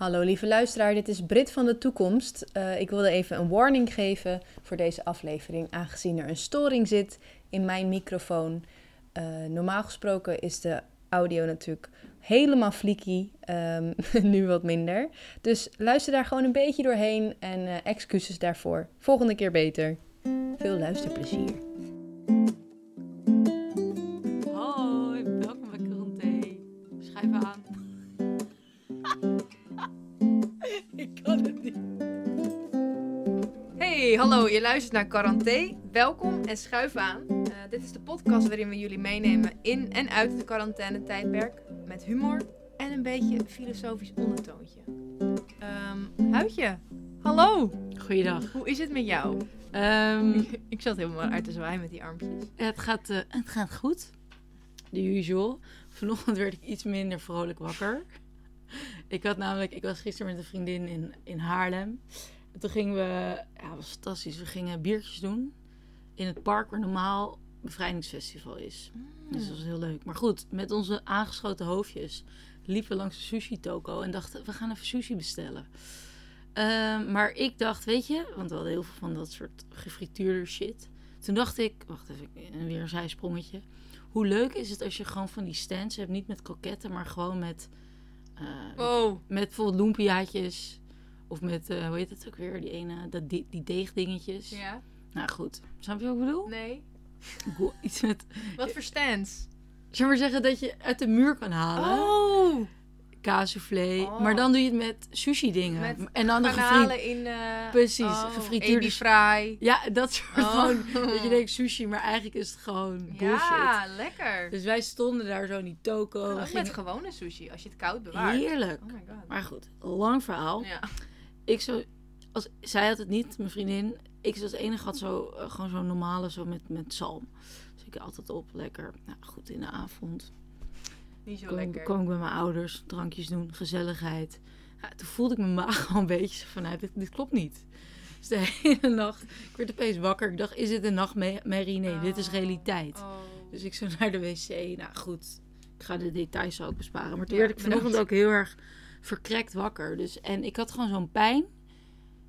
Hallo lieve luisteraar, dit is Brit van de Toekomst. Uh, ik wilde even een warning geven voor deze aflevering, aangezien er een storing zit in mijn microfoon. Uh, normaal gesproken is de audio natuurlijk helemaal fleeky, um, nu wat minder. Dus luister daar gewoon een beetje doorheen en uh, excuses daarvoor. Volgende keer beter. Veel luisterplezier. Hallo, je luistert naar Quaranté. Welkom en schuif aan. Uh, dit is de podcast waarin we jullie meenemen in en uit het quarantaine-tijdperk. Met humor en een beetje filosofisch ondertoontje. Um, Huidje, hallo. Goeiedag. Hoe is het met jou? Um, Ik zat helemaal uit te zwaaien met die armpjes. het, gaat, uh, het gaat goed. The usual. Vanochtend werd ik iets minder vrolijk wakker. Ik had namelijk, ik was gisteren met een vriendin in, in Haarlem. En toen gingen we, ja, was fantastisch. We gingen biertjes doen in het park waar normaal bevrijdingsfestival is. Mm. Dus dat was heel leuk. Maar goed, met onze aangeschoten hoofdjes liepen we langs de sushi toko en dachten, we gaan even sushi bestellen. Ehm, maar ik dacht, weet je, want we hadden heel veel van dat soort gefrituurde shit. Toen dacht ik, wacht even, weer een zijsprongetje. Hoe leuk is het als je gewoon van die stands hebt, niet met kroketten, maar gewoon met, Wow. met bijvoorbeeld lumpiaatjes. Of met, eh, hoe heet het ook weer, die ene, dat, die, die deegdingetjes. Ja? Nou goed, snap je wat ik bedoel? Nee. Iets met, Wat voor stands? we maar zeggen dat je uit de muur kan halen. Oh! Kaassoufflé. Oh. Maar dan doe je het met sushi dingen. Met en dan de. Garnalen in... eh Precies, oh, gefrituurde fry. Ja, dat soort Oh. gewoon. Dat je denkt sushi, maar eigenlijk is het gewoon bullshit. Ja, lekker. Dus wij stonden daar zo in die toko. Ook met gingen... gewone sushi, als je het koud bewaart. Heerlijk. Oh my god. Maar goed, lang verhaal. Ja. Ik zo, als, zij had het niet, mijn vriendin. Ik als enige had zo, eh, gewoon zo'n normale, zo met, met zalm. Dus ik altijd op, lekker. Nou goed, in de avond. Niet zo kwam, lekker. kwam ik bij mijn ouders, drankjes doen, gezelligheid. Ja, toen voelde ik mijn maag gewoon een beetje zo van, nou, dit, dit klopt niet. Dus de hele nacht, ik werd opeens wakker. Ik dacht, is dit een nachtmerrie? Nee, dit is Oh. realiteit. Oh. Dus ik zo naar de wc. Nou goed, ik ga de details ook besparen. Maar toen werd ik vanochtend ook heel erg verkrekt wakker. Dus, en ik had gewoon zo'n pijn.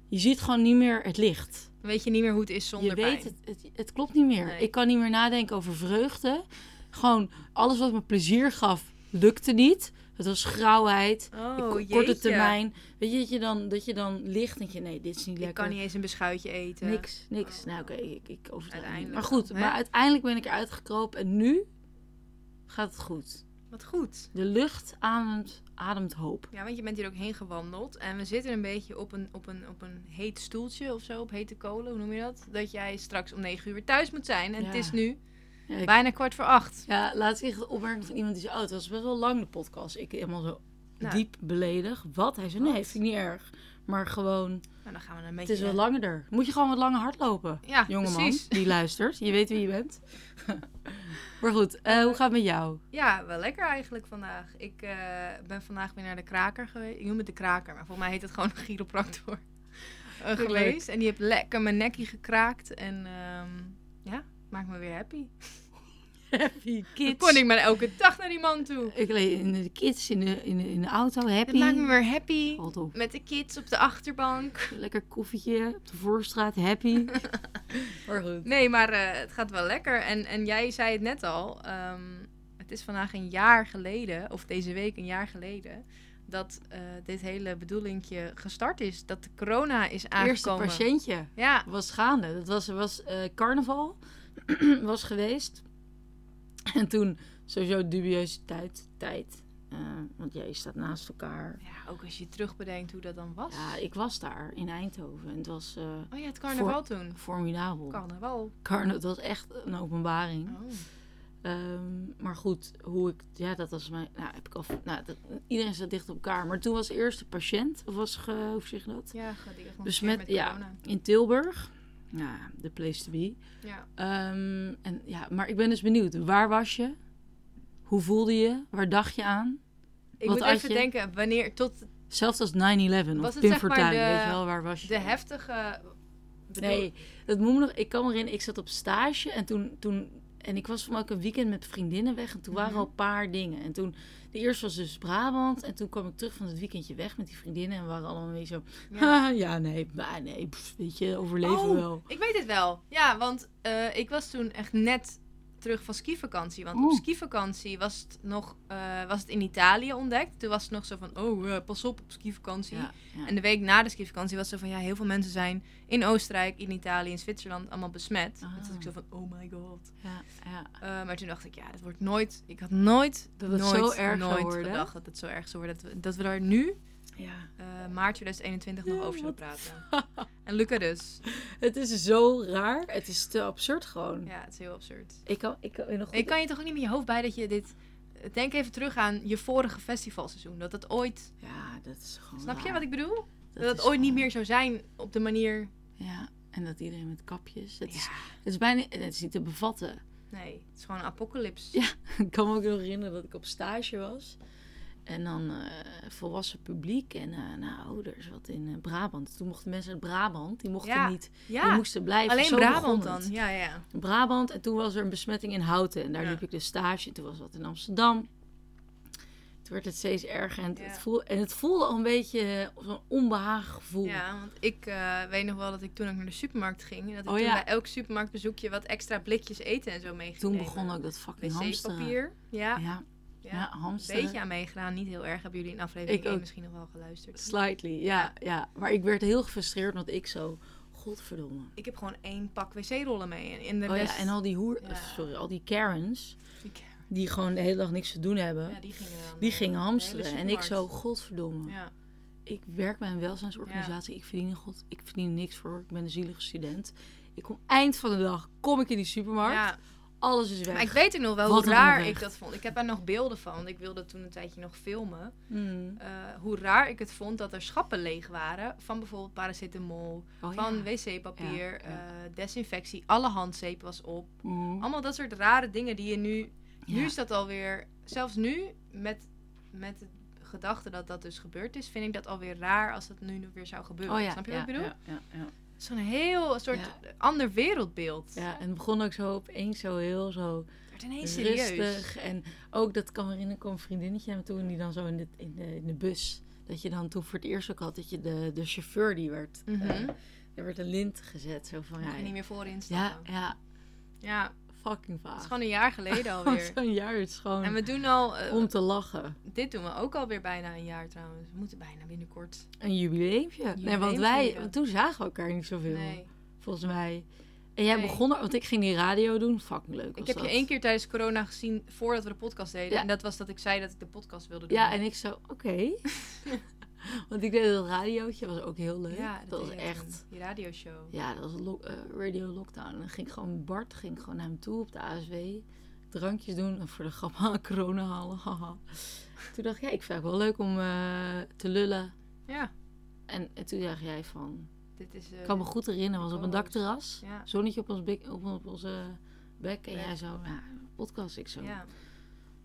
Je ziet gewoon niet meer het licht. Weet je niet meer hoe het is zonder je weet, pijn. het, het, het klopt niet meer. Nee. Ik kan niet meer nadenken over vreugde. Gewoon alles wat me plezier gaf, lukte niet. Het was grauwheid, Oh, jeetje. korte termijn. Weet je dat je dan, dat je dan ligt en denk je, nee, dit is niet Ik lekker. kan niet eens een beschuitje eten. Niks, niks. Nou oké, ik, ik niet. Uiteindelijk Maar goed, hè? maar uiteindelijk ben ik eruit gekropen en nu gaat het goed. Wat goed. De lucht ademt, ademt hoop. Ja, want je bent hier ook heen gewandeld. En we zitten een beetje op een, op, een, op een heet stoeltje of zo, op hete kolen, hoe noem je dat? Dat jij straks om negen uur weer thuis moet zijn. En het is nu Ja, ik- bijna kwart voor acht. ja laatst kreeg ik opmerking van iemand die zei, oh, het was best wel lang de podcast. Ik helemaal zo Nou. diep beledig. Wat? Hij zei, Wat? nee, vind ik niet erg. Maar gewoon, Nou, dan gaan we een het beetje... is wel langer. Moet je gewoon wat langer hardlopen, Ja, jongeman precies. die luistert. Je weet wie je bent. maar goed, eh, hoe gaat het met jou? Ja, wel lekker eigenlijk vandaag. Ik eh, ben vandaag weer naar de kraker geweest. Ik noem het de kraker, maar volgens mij heet het gewoon een chiropractor eh, geweest. En die heeft lekker mijn nekje gekraakt. En ehm, ja, maakt me weer happy. Happy Dan kids. kon ik maar elke dag naar die man toe. Ik leed in de kids in de, in de, in de auto, happy. Het maakt me weer happy. Op. Met de kids op de achterbank. Lekker koffietje op de voorstraat, happy. maar goed. Nee, maar eh, het gaat wel lekker. En, en jij zei het net al. ehm, het is vandaag een jaar geleden, of deze week een jaar geleden, dat eh, dit hele bedoelingje gestart is. Dat de corona is Eerste aangekomen. patiëntje Ja, was gaande. Dat was, was eh, carnaval was geweest. En toen sowieso dubieuze tijd. tijd. Eh, want jij staat naast elkaar. ja, ook als je terugbedenkt hoe dat dan was. Ja, ik was daar in Eindhoven. En het was eh, Oh ja, het carnaval toen. formidabel. Carnaval. Carna het was echt een openbaring. Oh. Ehm, maar goed, hoe ik... Ja, dat was mijn... Nou, heb ik al... Nou, dat, iedereen zat dicht op elkaar. Maar toen was de eerste patiënt, of was ge, hoe zeg je dat? Ja, Besmet, met ja, in Tilburg. Ja, de place to be. Ja. Ehm, en, ja, maar ik ben dus benieuwd. Waar was je? Hoe voelde je? Waar dacht je aan? Ik Wat moet even je? denken, wanneer tot Zelfs als 9-11 Was of het Pim zeg maar Fortuyn, de- weet je wel, waar was je? de heftige... bedoel- Nee, dat moet me nog... Ik kan me herinneren, ik zat op stage en toen, toen en ik was van ook een weekend met vriendinnen weg. En toen waren Mhm. al een paar dingen. En toen, de eerste was dus Brabant. En toen kwam ik terug van het weekendje weg met die vriendinnen. En we waren allemaal een beetje zo, Ja. nee, maar nee, pff, weet je, overleven Oh, wel. Ik weet het wel. Ja, want eh, ik was toen echt net terug van skivakantie. Want op Oeh. skivakantie was het nog eh, was het in Italië ontdekt. Toen was het nog zo van, oh, eh, pas op op skivakantie. Ja, ja. En de week na de skivakantie was het zo van, ja, heel veel mensen zijn in Oostenrijk, in Italië, in Zwitserland allemaal besmet. Ah. Toen was ik zo van, oh my god. ja, ja. Eh, maar toen dacht ik, ja, dat wordt nooit, ik had nooit, Dat het nooit, zo erg nooit worden. gedacht dat het zo erg zou worden. Dat we, dat we daar nu, ja. eh, maart 2021, nog over wat- praten. en Luca dus. Het is zo raar. Het is te absurd gewoon. Ja, het is heel absurd. Ik kan, ik kan nog goed... Ik kan je toch ook niet met je hoofd bij dat je dit... Denk even terug aan je vorige festivalseizoen. Dat het ooit... Ja, dat is gewoon Snap je wat ik bedoel? Dat, Dat het is ooit niet meer zou zijn op de manier... Ja, en dat iedereen met kapjes. Het, is, Ja, het is bijna... Het is niet te bevatten. nee. Het is gewoon een apocalyps. Ja. Ik kan me ook nog herinneren dat ik op stage was. En dan eh, volwassen publiek en eh nou, ouders, wat in eh, Brabant. Toen mochten mensen uit Brabant, die mochten Ja. niet, die moesten blijven. alleen Zo Brabant dan. Ja, ja. Brabant en toen was er een besmetting in Houten en daar Ja. liep ik dus stage. Toen was dat in Amsterdam. Toen werd het steeds erger en, het, voelde, en het voelde al een beetje zo'n onbehagen gevoel. Ja, want ik weet nog wel dat ik toen ook naar de supermarkt ging. En dat ik Oh, toen bij elk supermarktbezoekje wat extra blikjes eten en zo mee ging Toen begon ook dat fucking hamsteren. wc-papier. Ja, Ja, ja. Een beetje aan meegedaan. Niet heel erg. Hebben jullie in aflevering Ik 1 ook. misschien nog wel geluisterd? Slightly, ja, ja. Maar ik werd heel gefrustreerd, want ik zo... Godverdomme. Ik heb gewoon één pak wc-rollen mee. En in de Oh rest... ja, en al die hoer... Ja. Sorry, al die Karens... Die- die gewoon de hele dag niks te doen hebben... Ja, die gingen dan, die eh, gingen de hamsteren. En ik zo, godverdomme. Ja. Ik werk bij een welzijnsorganisatie. Ik verdien god, ik verdien niks voor. Ik ben een zielige student. Ik kom eind van de dag, kom ik in die supermarkt. Alles is weg. maar ik weet ook nog wel Wat hoe raar ik dat vond. Ik heb daar nog beelden van. Want ik wilde toen een tijdje nog filmen. Mm. eh, hoe raar ik het vond dat er schappen leeg waren. Van bijvoorbeeld paracetamol, Oh, van ja. wc-papier, Ja, ja. eh, desinfectie. Alle handzeep was op. Mm. Allemaal dat soort rare dingen die je nu... Nu is dat alweer... Zelfs nu, met, met de gedachte dat dat dus gebeurd is... vind ik dat alweer raar als dat nu nog weer zou gebeuren. Oh ja, Snap je ja, wat ik bedoel? Ja, ja, ja. Een heel soort Ja. ander wereldbeeld. Ja, en het begon ook zo opeens zo heel zo ineens serieus. rustig. En ook, dat kan me herinneren, kwam een vriendinnetje naar me toe en die dan zo in de, in de, in de bus. Dat je dan toen voor het eerst ook had, dat je de, de chauffeur die werd, Mhm. eh, er werd een lint gezet. Zo van, ja, niet meer voorin ja, stappen. ja, Ja, fucking het is vaag. gewoon een jaar geleden alweer. Zo'n jaar, het is gewoon en we doen al... eh, om te lachen. Dit doen we ook alweer bijna een jaar trouwens. We moeten bijna binnenkort. Een jubileumje. Nee, want wij, want toen zagen we elkaar niet zoveel, Nee. volgens mij. En jij Nee. begon er, want ik ging die radio doen. Fucking leuk Ik heb je één keer tijdens corona gezien voordat we de podcast deden. Ja. En dat was dat ik zei dat ik de podcast wilde doen. Ja, en ik zo, oké. want ik deed dat radiootje, was ook heel leuk. Ja, dat was deed jij echt... Die radioshow. Ja, dat was lo- eh, Radio Lockdown. En dan ging gewoon, Bart ging gewoon naar hem toe op de ASW. Drankjes doen en voor de grap aan corona halen. haha. toen dacht ik, ja, ik vind het wel leuk om eh, te lullen. Ja, En, en toen dacht jij van, dit is... eh, ik kan me goed herinneren, was op een dakterras. Ja. Zonnetje op, ons op, op onze bek. En jij zo, ja, podcast. Ik zo. Ja,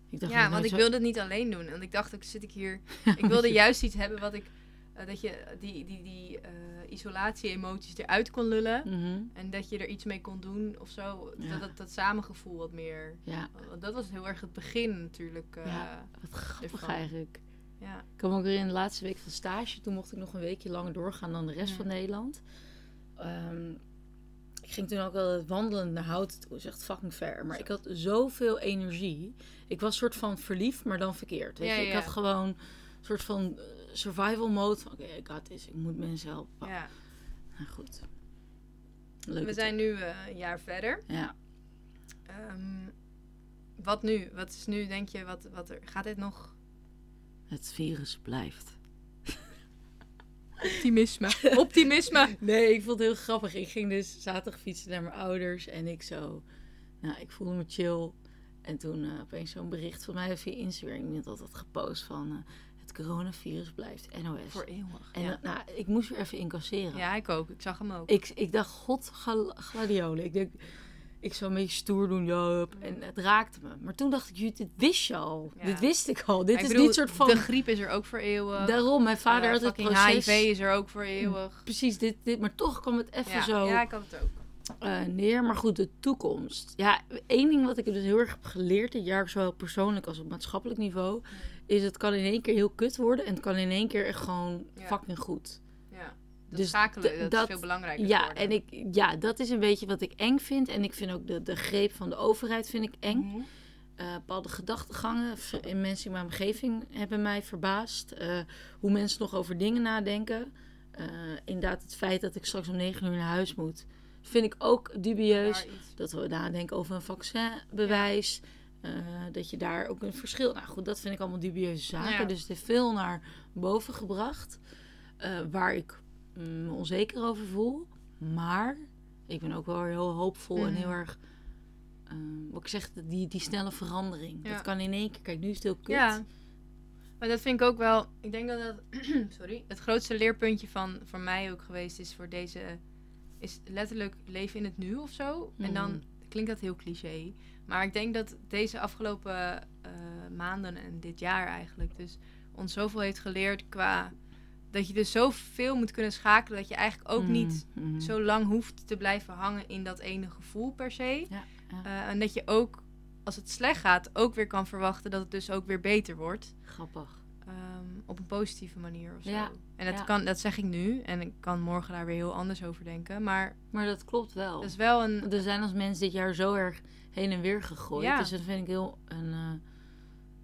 Ik dacht, ja want ik zo- wilde het niet alleen doen. Want ik dacht, ook zit ik hier... Ik wilde juist iets hebben wat ik... eh, dat je die, die, die eh, isolatie-emoties eruit kon lullen. Mhm. En dat je er iets mee kon doen of zo. Ja. Dat, dat, dat samengevoel wat meer... Ja, Want dat was heel erg het begin natuurlijk. eh, Ja. wat grappig ervan. eigenlijk. ja. Ik kwam ook weer in de laatste week van stage. Toen mocht ik nog een weekje langer doorgaan dan de rest Ja. van Nederland. Ehm, ik ging toen ook wel wandelen naar Houten toe. Dat is echt fucking ver. Maar ik had zoveel energie. Ik was soort van verliefd, maar dan verkeerd. Weet Ja, je? Ik had gewoon een soort van eh, survival mode. Van oké, ik had dit. Ik moet mensen helpen. ja. Nou goed. Leuk. We zijn nu eh, een jaar verder. Ja. Ehm, wat nu? Wat is nu, denk je, wat, wat er... Gaat dit nog... Het virus blijft. Optimisme. Optimisme. Nee, ik vond het heel grappig. Ik ging dus zaterdag fietsen naar mijn ouders en ik zo, nou, ik voelde me chill. En toen eh, opeens zo'n bericht van mij via Instagram. Iemand had dat gepost van eh, het coronavirus blijft NOS. Voor eeuwig. en ja. nou, ik moest weer even incasseren. ja, ik ook. Ik zag hem ook. Ik, ik dacht, god, gladiolen. Ik denk, ik zou een beetje stoer doen, Joop. En het raakte me. Maar toen dacht ik, "Jut, dit wist je al. Ja. Dit wist ik al. Dit Ik is bedoel, niet soort van... De griep is er ook voor eeuwig. Daarom, mijn vader Eh, had het proces... HIV is er ook voor eeuwig. Precies, dit, dit. Maar toch kwam het even Ja, zo... ja, ik had het ook. eh, neer. Maar goed, de toekomst. Ja, één ding wat ik dus heel erg heb geleerd dit jaar, zowel persoonlijk als op maatschappelijk niveau, is het kan in één keer heel kut worden en het kan in één keer echt gewoon Ja. fucking goed. Ja. Dat Dus schakelen, dat, dat- is veel belangrijker Ja, geworden. en ik, ja, dat is een beetje wat ik eng vind. En ik vind ook de, de greep van de overheid vind ik eng. Mhm. Eh, bepaalde gedachtegangen in mensen in mijn omgeving hebben mij verbaasd. Eh, hoe mensen nog over dingen nadenken. Eh, inderdaad, het feit dat ik straks om negen uur naar huis moet, vind ik ook dubieus. Dat we nadenken over een vaccinbewijs. eh, dat je daar ook een verschil. Nou goed, dat vind ik allemaal dubieuze zaken. Ja. Dus het heeft veel naar boven gebracht. waar ik me onzeker over voel. Maar ik ben ook wel heel hoopvol en Mhm. heel erg. eh, wat ik zeg, die, die snelle verandering. Ja. Dat kan in één keer. Kijk, nu is het heel kut. Ja. Maar dat vind ik ook wel. Ik denk dat dat. sorry. Het grootste leerpuntje van voor mij ook geweest is voor deze. Is letterlijk leven in het nu of zo. En dan Mhm. klinkt dat heel cliché. Maar ik denk dat deze afgelopen eh, maanden en dit jaar eigenlijk. Dus ons zoveel heeft geleerd qua. Dat je dus zoveel moet kunnen schakelen. Dat je eigenlijk ook Mm, niet mhm. zo lang hoeft te blijven hangen in dat ene gevoel per se. Ja, ja. Eh, en dat je ook, als het slecht gaat, ook weer kan verwachten dat het dus ook weer beter wordt. Grappig. Ehm, op een positieve manier of zo. Ja, En dat, kan, dat zeg ik nu. En ik kan morgen daar weer heel anders over denken. Maar Maar dat klopt wel. dat is wel een... Er zijn als mensen dit jaar zo erg heen en weer gegooid. Dus dat vind ik heel een, eh,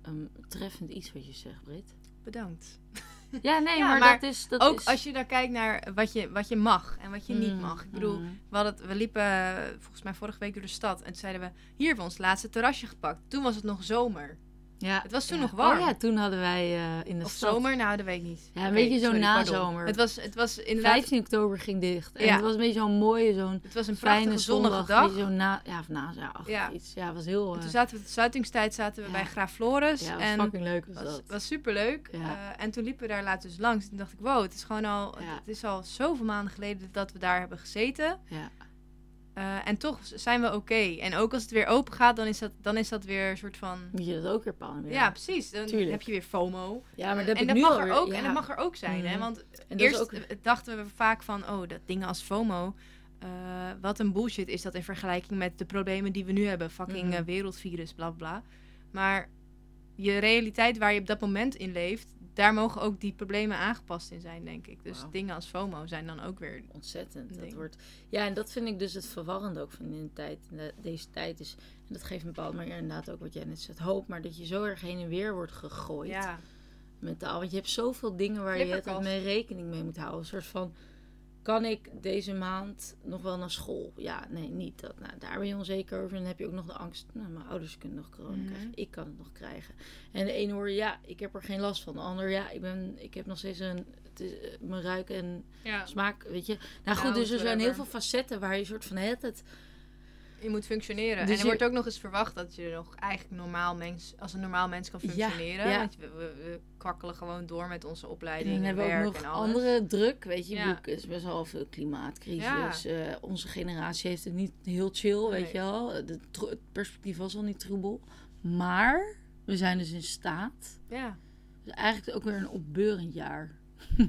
een treffend iets wat je zegt, Brit. Bedankt. Ja, nee, Ja, maar, maar dat is... Dat ook is... als je dan kijkt naar wat je, wat je mag en wat je niet Mm, mag. Ik bedoel, mm. we, het- we liepen eh, volgens mij vorige week door de stad. En toen zeiden we, hier hebben we ons laatste terrasje gepakt. Toen was het nog zomer. Ja, Het was toen ja. nog warm. Oh ja, toen hadden wij eh, in de Of stad... zomer? Nou, dat weet ik niet. Ja, een beetje zo sorry, pardon. nazomer. Het was, het was inderdaad 15 oktober ging dicht. En Ja. het was een beetje zo'n mooie, zo'n het was een fijne zonnige dag. Zo na, ja, of na, ja, iets. Ja, het was heel... En eh, toen zaten we de sluitingstijd zaten we bij Graaf Floris. ja, en was fucking leuk was was, dat. was superleuk. Eh, en toen liepen we daar laatst dus langs. Toen dacht ik, wow, het is gewoon al, het is al zoveel maanden geleden dat we daar hebben gezeten. Ja. Eh, en toch zijn we oké. En ook als het weer open gaat, dan is dat, dan is dat weer een soort van... Moet je dat ook weer pannen? Ja, precies. Dan Tuurlijk. heb je weer FOMO. Ja, maar dat en dat mag er ook, ja. en dat mag er ook zijn. Hè? Mhm. Want eerst ook- dachten we vaak van, oh, dat dingen als FOMO... eh, wat een bullshit is dat in vergelijking met de problemen die we nu hebben. Fucking Mhm. eh, wereldvirus, bla bla. Maar je realiteit waar je op dat moment in leeft... daar mogen ook die problemen aangepast in zijn, denk ik. Dus dingen als FOMO zijn dan ook weer... Ontzettend. Dat wordt, ja, en dat vind ik dus het verwarrende ook van in de tijd, de- deze tijd. Is, en dat geeft een bepaalde manier inderdaad ook wat jij net zegt, hoop. Maar dat je zo erg heen en weer wordt gegooid Ja, met. Want je hebt zoveel dingen waar je het mee rekening mee moet houden. Een soort van, kan ik deze maand nog wel naar school? Ja, nee, niet. Dat, nou, daar ben je onzeker over. En dan heb je ook nog de angst, nou, mijn ouders kunnen nog corona Mhm. krijgen. Ik kan het nog krijgen. En de ene hoor ja, ik heb er geen last van. De ander, ja, ik, ben, ik heb nog steeds een, het is, eh, mijn ruik en ja. smaak, weet je. Nou goed, Nou, dus er zijn heel veel facetten waar je soort van het het... je moet functioneren. Dus en er wordt ook nog eens verwacht dat je nog eigenlijk normaal mens, als een normaal mens kan functioneren. ja. Want we, we, we kwakkelen gewoon door met onze En opleiding dan en, hebben we ook nog andere druk, weet je. Ja. Er is best wel veel klimaatcrisis. Eh, onze generatie heeft het niet heel chill, weet je wel. De het perspectief was al niet troebel. Maar we zijn dus in staat. Ja. Dus eigenlijk ook weer een opbeurend jaar.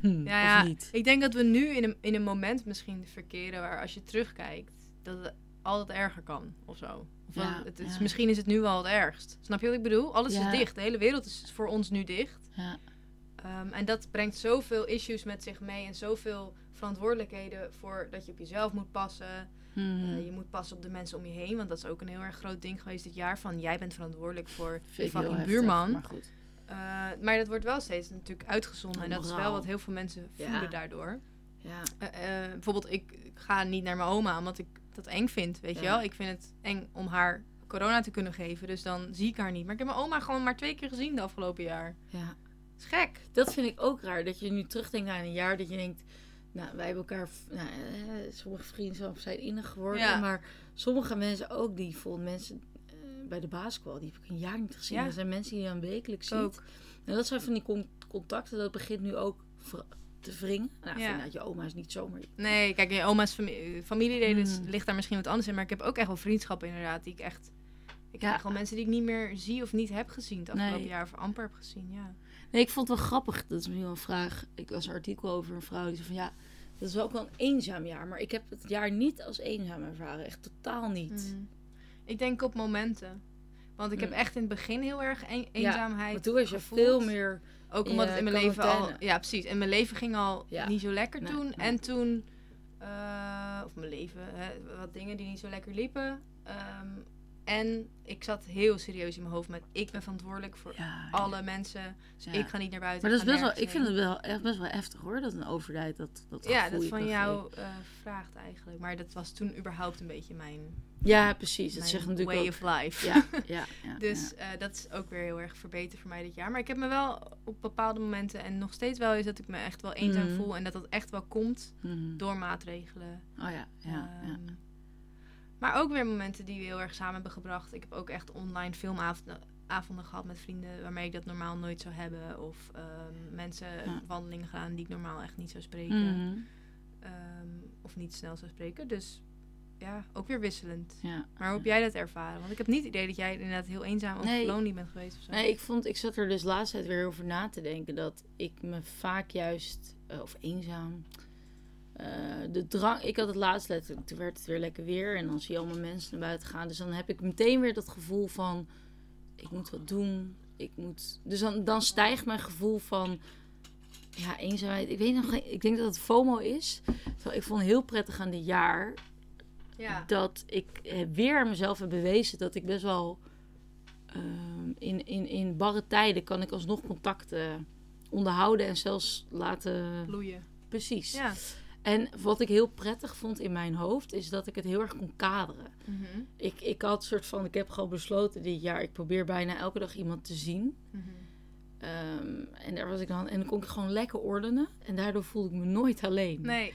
Ja, ja. Of niet? Ik denk dat we nu in een, in een moment misschien verkeren waar als je terugkijkt, dat altijd erger kan of zo. Of Ja, wel, het is, ja. Misschien is het nu wel het ergst. Snap je wat ik bedoel? Alles Ja. is dicht. De hele wereld is voor ons nu dicht. Ja. Ehm, en dat brengt zoveel issues met zich mee en zoveel verantwoordelijkheden voor dat je op jezelf moet passen. Mhm. Eh, je moet passen op de mensen om je heen, want dat is ook een heel erg groot ding geweest dit jaar. Van jij bent verantwoordelijk voor je fucking heftig, buurman. Maar goed. Eh, maar dat wordt wel steeds natuurlijk uitgezonden en dat is wel wat heel veel mensen voelen daardoor. Ja. Eh, eh, bijvoorbeeld, ik, ik ga niet naar mijn oma omdat ik dat eng vind, weet je wel. Ik vind het eng om haar corona te kunnen geven, dus dan zie ik haar niet. Maar ik heb mijn oma gewoon maar twee keer gezien de afgelopen jaar. ja. Dat is gek. Dat vind ik ook raar. Dat je nu terugdenkt aan een jaar dat je denkt... Nou, wij hebben elkaar... Nou, eh, sommige vrienden zijn innig geworden. Ja. Maar sommige mensen ook, die volgen mensen eh, bij de basketbal. Die heb ik een jaar niet gezien. Ja. Er zijn mensen die je dan wekelijks ziet. Ook. En dat zijn van die con- contacten. Dat begint nu ook te wringen. Nou, Ja. vanuit je oma is niet zomaar... Nee, kijk, je oma's fami- familieleden Hmm. ligt daar misschien wat anders in. Maar ik heb ook echt wel vriendschappen inderdaad die ik echt... Ik Ja. krijg gewoon mensen die ik niet meer zie of niet heb gezien het afgelopen Nee. jaar. Of amper heb gezien, ja. Nee, ik vond het wel grappig. Dat is misschien wel een vraag. Ik las een artikel over een vrouw die zei van... Ja, Dat is wel ook wel een eenzaam jaar. Maar ik heb het jaar niet als eenzaam ervaren. Echt totaal niet. Mm. Ik denk op momenten. Want ik heb Mm. echt in het begin heel erg een- eenzaamheid Maar toen was je gevoeld. veel meer... Ook omdat het in mijn leven al... Ja, precies. En mijn leven ging al Ja. niet zo lekker Nee, toen. nee. En toen... eh, of mijn leven. Hè, wat dingen die niet zo lekker liepen. Ehm, en ik zat heel serieus in mijn hoofd met... Ik ben verantwoordelijk voor Ja, alle mensen. Dus ja. ik ga niet naar buiten. Maar dat is best wel, ik vind het wel echt best wel heftig hoor, dat een overheid dat, dat. Ja, dat van jou eh, vraagt eigenlijk. Maar dat was toen überhaupt een beetje mijn. Ja, precies. Dat zegt natuurlijk way ook... of life. Ja, ja. Dus eh, dat is ook weer heel erg verbeterd voor mij dit jaar. Maar ik heb me wel op bepaalde momenten en nog steeds wel is dat ik me echt wel eenzaam Mhm. voel. En dat dat echt wel komt. Mhm. door maatregelen. Oh ja, ja, ja. Maar ook weer momenten die we heel erg samen hebben gebracht. Ik heb ook echt online filmavonden avonden gehad met vrienden waarmee ik dat normaal nooit zou hebben. Of ehm, mensen Ja. wandelingen gedaan die ik normaal echt niet zou spreken. Mhm. Ehm, of niet snel zou spreken. Dus ja, ook weer wisselend. ja. Maar hoe heb jij dat ervaren? Want ik heb niet het idee dat jij inderdaad heel eenzaam of Nee. lonely bent geweest of zo. Nee, ik, vond, ik zat er dus laatst tijd weer over na te denken dat ik me vaak juist, eh, of eenzaam, eh, de drang, ik had het laatst letterlijk, toen werd het weer lekker weer en dan zie je allemaal mensen naar buiten gaan. Dus dan heb ik meteen weer dat gevoel van, ik moet wat doen, ik moet, dus dan, dan stijgt mijn gevoel van, ja, eenzaamheid. Ik weet nog, ik denk dat het FOMO is. Ik vond heel prettig aan dit jaar Ja. dat ik eh, weer aan mezelf heb bewezen dat ik best wel ehm, in, in, in barre tijden kan ik alsnog contacten onderhouden en zelfs laten. Bloeien. Precies. Ja. En wat ik heel prettig vond in mijn hoofd is dat ik het heel erg kon kaderen. Mhm. Ik, ik had soort van, ik heb gewoon besloten dit jaar, ik probeer bijna elke dag iemand te zien. Mhm. Ehm, en daar was ik dan, en dan kon ik gewoon lekker ordenen. En daardoor voelde ik me nooit alleen. Nee.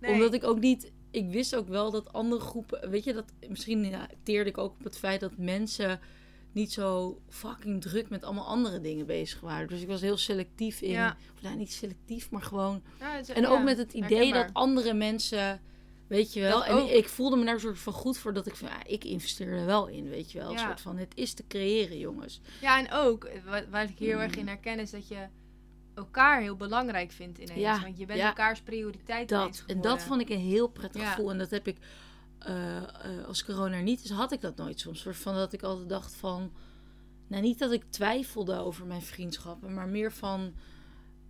nee. Omdat ik ook niet. Ik wist ook wel dat andere groepen. Weet je, dat misschien ja, teerde ik ook op het feit dat mensen niet zo fucking druk met allemaal andere dingen bezig waren. Dus ik was heel selectief in. Ja. Of nou, niet selectief, maar gewoon. Ja, het is- En ook ja, met het idee herkenbaar. dat andere mensen. Weet je wel. Dat En ook. ik voelde me daar soort van goed voor dat ik van. Ja, ik investeer er wel in. Weet je wel. Een soort van. Het is te creëren, jongens. Ja, en ook, wat, waar ik heel erg Mm. in herken, is dat je elkaar heel belangrijk vindt ineens. Ja, Want je bent ja. elkaars prioriteit Dat, en dat vond ik een heel prettig gevoel. En dat heb ik, eh, eh, als corona er niet is, had ik dat nooit soms. Van dat ik altijd dacht van, nou niet dat ik twijfelde over mijn vriendschappen, maar meer van,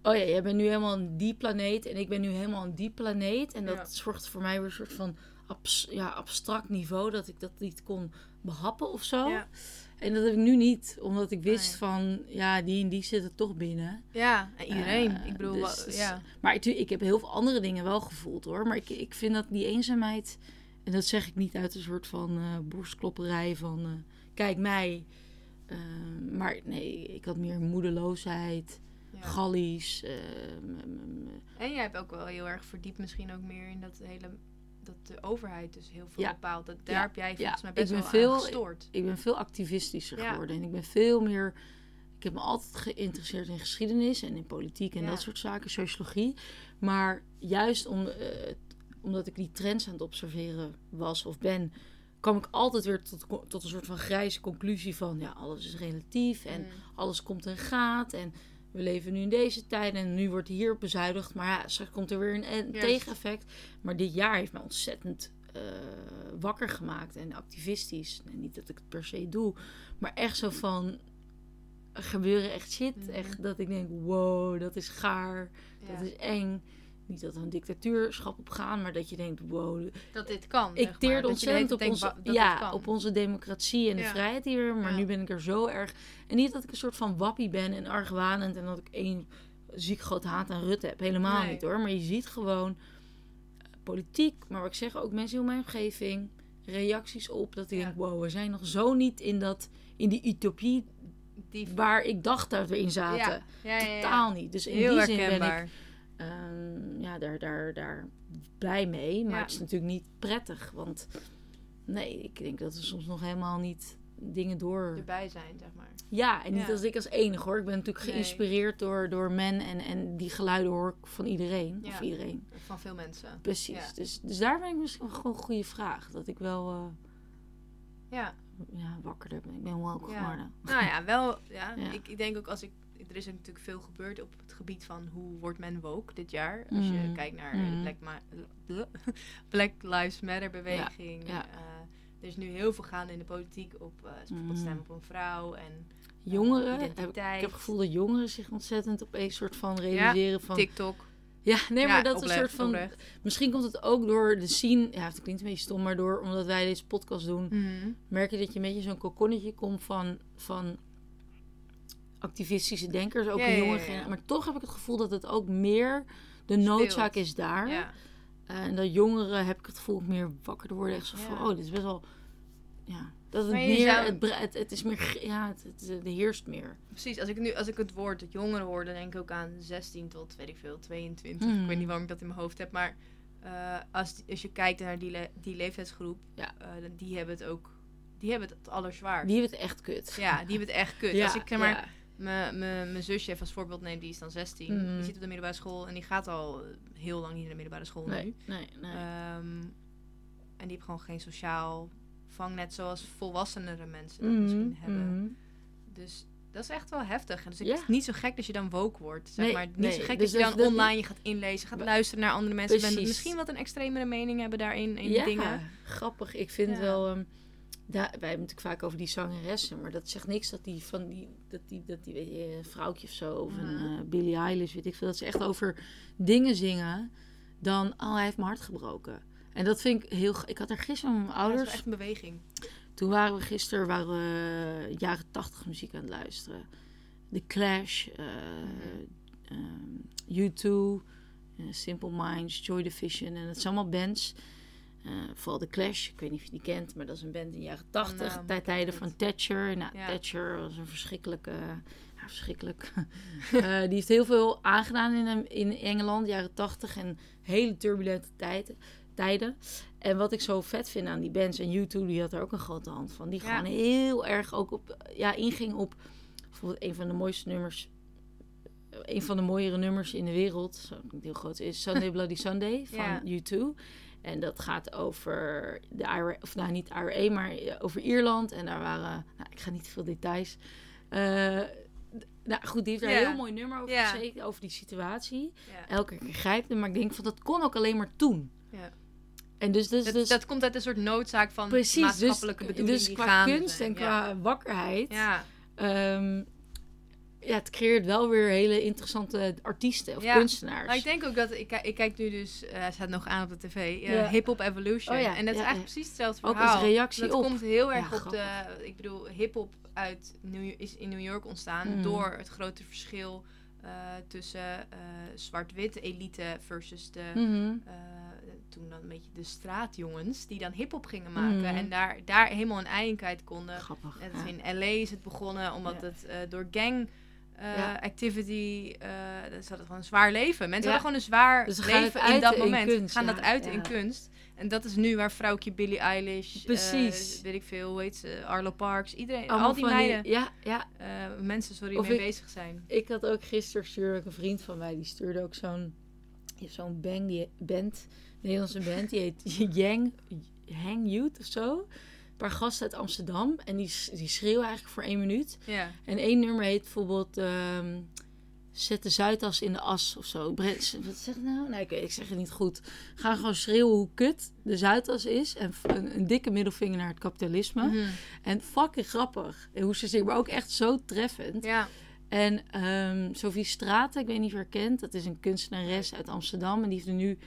oh ja, jij bent nu helemaal aan die planeet en ik ben nu helemaal aan die planeet. En dat Ja. zorgt voor mij weer een soort van abs- ja, abstract niveau, dat ik dat niet kon behappen of zo. Ja. En dat heb ik nu niet, omdat ik wist Nee. van, ja, die en die zitten toch binnen. Ja, en iedereen. Eh, ik bedoel, dus- ja. Maar ik, ik heb heel veel andere dingen wel gevoeld hoor. Maar ik, ik vind dat die eenzaamheid, en dat zeg ik niet uit een soort van eh borstklopperij van eh, kijk mij. Eh, maar nee, ik had meer moedeloosheid, ja. gallies. En jij hebt ook wel heel erg verdiept misschien ook meer in dat hele... Dat de overheid dus heel veel Ja. bepaalt. Dat, daar Ja. heb jij Ja. volgens mij Ik best ben wel veel- aan gestoord. ik ben veel activistischer geworden. En ik ben veel meer. Ik heb me altijd geïnteresseerd in geschiedenis en in politiek en dat soort zaken, sociologie. Maar juist om, omdat ik die trends aan het observeren was of ben, kwam ik altijd weer tot, tot een soort van grijze conclusie van ja, alles is relatief en Mm. alles komt en gaat. En we leven nu in deze tijd en nu wordt hier bezuinigd. Maar ja, straks komt er weer een, tegeneffect. Maar dit jaar heeft mij ontzettend eh, wakker gemaakt en activistisch. En niet dat ik het per se doe, maar echt zo van. Gebeuren echt shit. Mhm. Echt dat ik denk: wow, dat is gaar. Ja. Dat is eng. Niet dat er een dictatuurschap op gaan, maar dat je denkt: wow, Dat dit kan, ik zeg maar. teerde ontzettend op onze, ja, op onze democratie en de Ja. vrijheid hier. Maar Ja. nu ben ik er zo erg. En niet dat ik een soort van wappie ben en argwanend en dat ik één ziek groot haat aan Rutte heb. Helemaal Nee. niet hoor. Maar je ziet gewoon eh, politiek, maar wat ik zeg ook mensen in mijn omgeving, reacties op dat ik Ja. denk: wow, we zijn nog zo niet in, dat, in die utopie Die... waar ik dacht dat we in zaten. Totaal niet. Dus in Heel die zin ben ik Ehm, ja, daar, daar, daar blij mee. Maar Ja. het is natuurlijk niet prettig. Want nee, ik denk dat we soms nog helemaal niet dingen door... Erbij zijn, zeg maar. Ja, en niet Ja. als ik als enige hoor. Ik ben natuurlijk Nee. geïnspireerd door, door men. En, en die geluiden hoor ik van iedereen. Ja. Of iedereen. Van veel mensen. Precies. Dus, dus daar ben ik misschien wel gewoon een goede vraag. Dat ik wel eh, Ja. ja, wakkerder ben. Ik ben wel geworden. Nou ja, wel. Ja. Ik, ik denk ook als ik er is natuurlijk veel gebeurd op het gebied van hoe wordt men woke dit jaar. Als je Mhm. kijkt naar de Black, Ma- Black Lives Matter beweging. ja. eh, er is nu heel veel gaande in de politiek op uh, stemmen op een vrouw en Jongeren, heb ik, heb het gevoel dat jongeren zich ontzettend op een soort van realiseren van... TikTok. Ja, nee, maar Ja, dat is een soort van... Misschien komt het ook door de scene... Ja, het klinkt een beetje stom, maar door omdat wij deze podcast doen... Mhm. merk je dat je een beetje zo'n kokonnetje komt van, van activistische denkers, ook Ja, een jonge ja. Maar toch heb ik het gevoel dat het ook meer de Speelt. noodzaak is daar. Ja. En dat jongeren heb ik het gevoel meer wakker te worden. Echt zo van, oh, dit is best wel... Ja, dat het meer... zou- Het, het, het is meer... Ja, het, het, het heerst meer. Precies, als ik nu als ik het woord jongeren hoor, dan denk ik ook aan 16 tot weet ik veel, 22. Mhm. Ik weet niet waarom ik dat in mijn hoofd heb, maar eh, als, als je kijkt naar die, le- die leeftijdsgroep, Ja. eh, die hebben het ook, die hebben het allerzwaarst. Die hebben het echt kut. Ja, die hebben het echt kut. Ja, als ik zeg maar, ja. Mijn- zusje even als voorbeeld neem, die is dan 16. Mhm. Die zit op de middelbare school en die gaat al heel lang niet naar de middelbare school nu. Nee, nee, nee. Ehm, en die heeft gewoon geen sociaal vangnet zoals volwassenere mensen dat misschien Mhm, hebben. mhm. Dus dat is echt wel heftig. En dus ik Ja. het is niet zo gek dat je dan woke wordt. Zeg Nee, maar. Niet nee. zo gek Dus dat je dan dat- online je gaat inlezen, gaat luisteren naar andere mensen. Precies. misschien wat een extremere mening hebben daarin in ja, dingen. grappig. Ik vind Ja. wel... ehm, wij hebben het natuurlijk vaak over die zangeressen, maar dat zegt niks dat die van die, dat die, dat die weet je, vrouwtje of zo, of een Mhm. eh, Billie Eilish, weet ik veel, dat ze echt over dingen zingen dan, oh, hij heeft mijn hart gebroken. En dat vind ik heel... Ik had er gisteren mijn Ja, dat ouders... wel echt een beweging. Toen waren we gisteren waren we jaren tachtig muziek aan het luisteren. The Clash, eh, ehm, U2, eh, Simple Minds, Joy Division. En het zijn allemaal bands. Eh, vooral The Clash, ik weet niet of je die kent, maar dat is een band in de jaren tachtig. ik tijden van Thatcher. Nou, Ja. Thatcher was een verschrikkelijke... Ja, verschrikkelijk. Eh, die heeft heel veel aangedaan in, in Engeland, jaren tachtig. En hele turbulente tijden. tijden. En wat ik zo vet vind aan die bands, en U2 die had er ook een grote hand van, die Ja. gewoon heel erg ook op, ja, inging op bijvoorbeeld een van de mooiste nummers, een van de mooiere nummers in de wereld, zo heel groot is, Sunday Bloody Sunday van Ja. U2. En dat gaat over de IRA, of nou niet IRA, maar over Ierland. En daar waren, nou, ik ga niet veel details. Eh, nou goed, die heeft daar een heel mooi nummer over gezeten, over die situatie. Elke keer grijpt hem, maar ik denk van dat kon ook alleen maar toen. Ja. En dus, dus, Dat, dus dat komt uit een soort noodzaak van precies, dus, maatschappelijke dus die qua gaande kunst en qua wakkerheid, Ja. Ja, het creëert wel weer hele interessante artiesten of Ja. kunstenaars. Maar ik denk ook dat, ik, ik kijk nu dus, hij staat nog aan op de tv, eh, Ja. Hip Hop Evolution. Oh ja, En dat is eigenlijk precies hetzelfde Ook als verhaal. reactie dat op. komt heel erg op de, ik bedoel, hip hop uit New, is in New York ontstaan Mhm. door het grote verschil eh, tussen zwart-wit elite versus de, Mhm. toen dan een beetje de straatjongens die dan hip hop gingen maken Mhm. en daar, daar helemaal een ei in kwijt konden. Grappig. Net ja. in LA is het begonnen, omdat Ja. het door gang eh, Ja. activity, eh ze hadden gewoon een zwaar leven. Mensen Ja. hadden gewoon een zwaar Dus ze leven in dat moment. kunst, gaan ja. dat uit in kunst. En dat is nu waar vrouwtje Billie Eilish, eh, Precies. weet ik veel, hoe heet ze, Arlo Parks, iedereen, Allemaal al die meiden, ja, ja. eh, mensen, sorry, Of mee ik- bezig zijn. Ik had ook gisteren stuurde een vriend van mij, die stuurde ook zo'n, zo'n die band, Nederlandse band, die heet Yang, Hang Youth of zo. Paar gasten uit Amsterdam en die, die schreeuwen eigenlijk voor één minuut. Ja. En één nummer heet bijvoorbeeld ehm, Zet de Zuidas in de as of zo. Bre- Wat zeg ik nou? Nee, ik, zeg het niet goed. Ga gewoon schreeuwen hoe kut de Zuidas is. En een, een dikke middelvinger naar het kapitalisme. Mhm. En fucking grappig. Hoe ze zingen, maar ook echt zo treffend. Ja. En ehm Sophie Straten, ik weet niet of je haar kent. Dat is een kunstenares uit Amsterdam. En die heeft er nu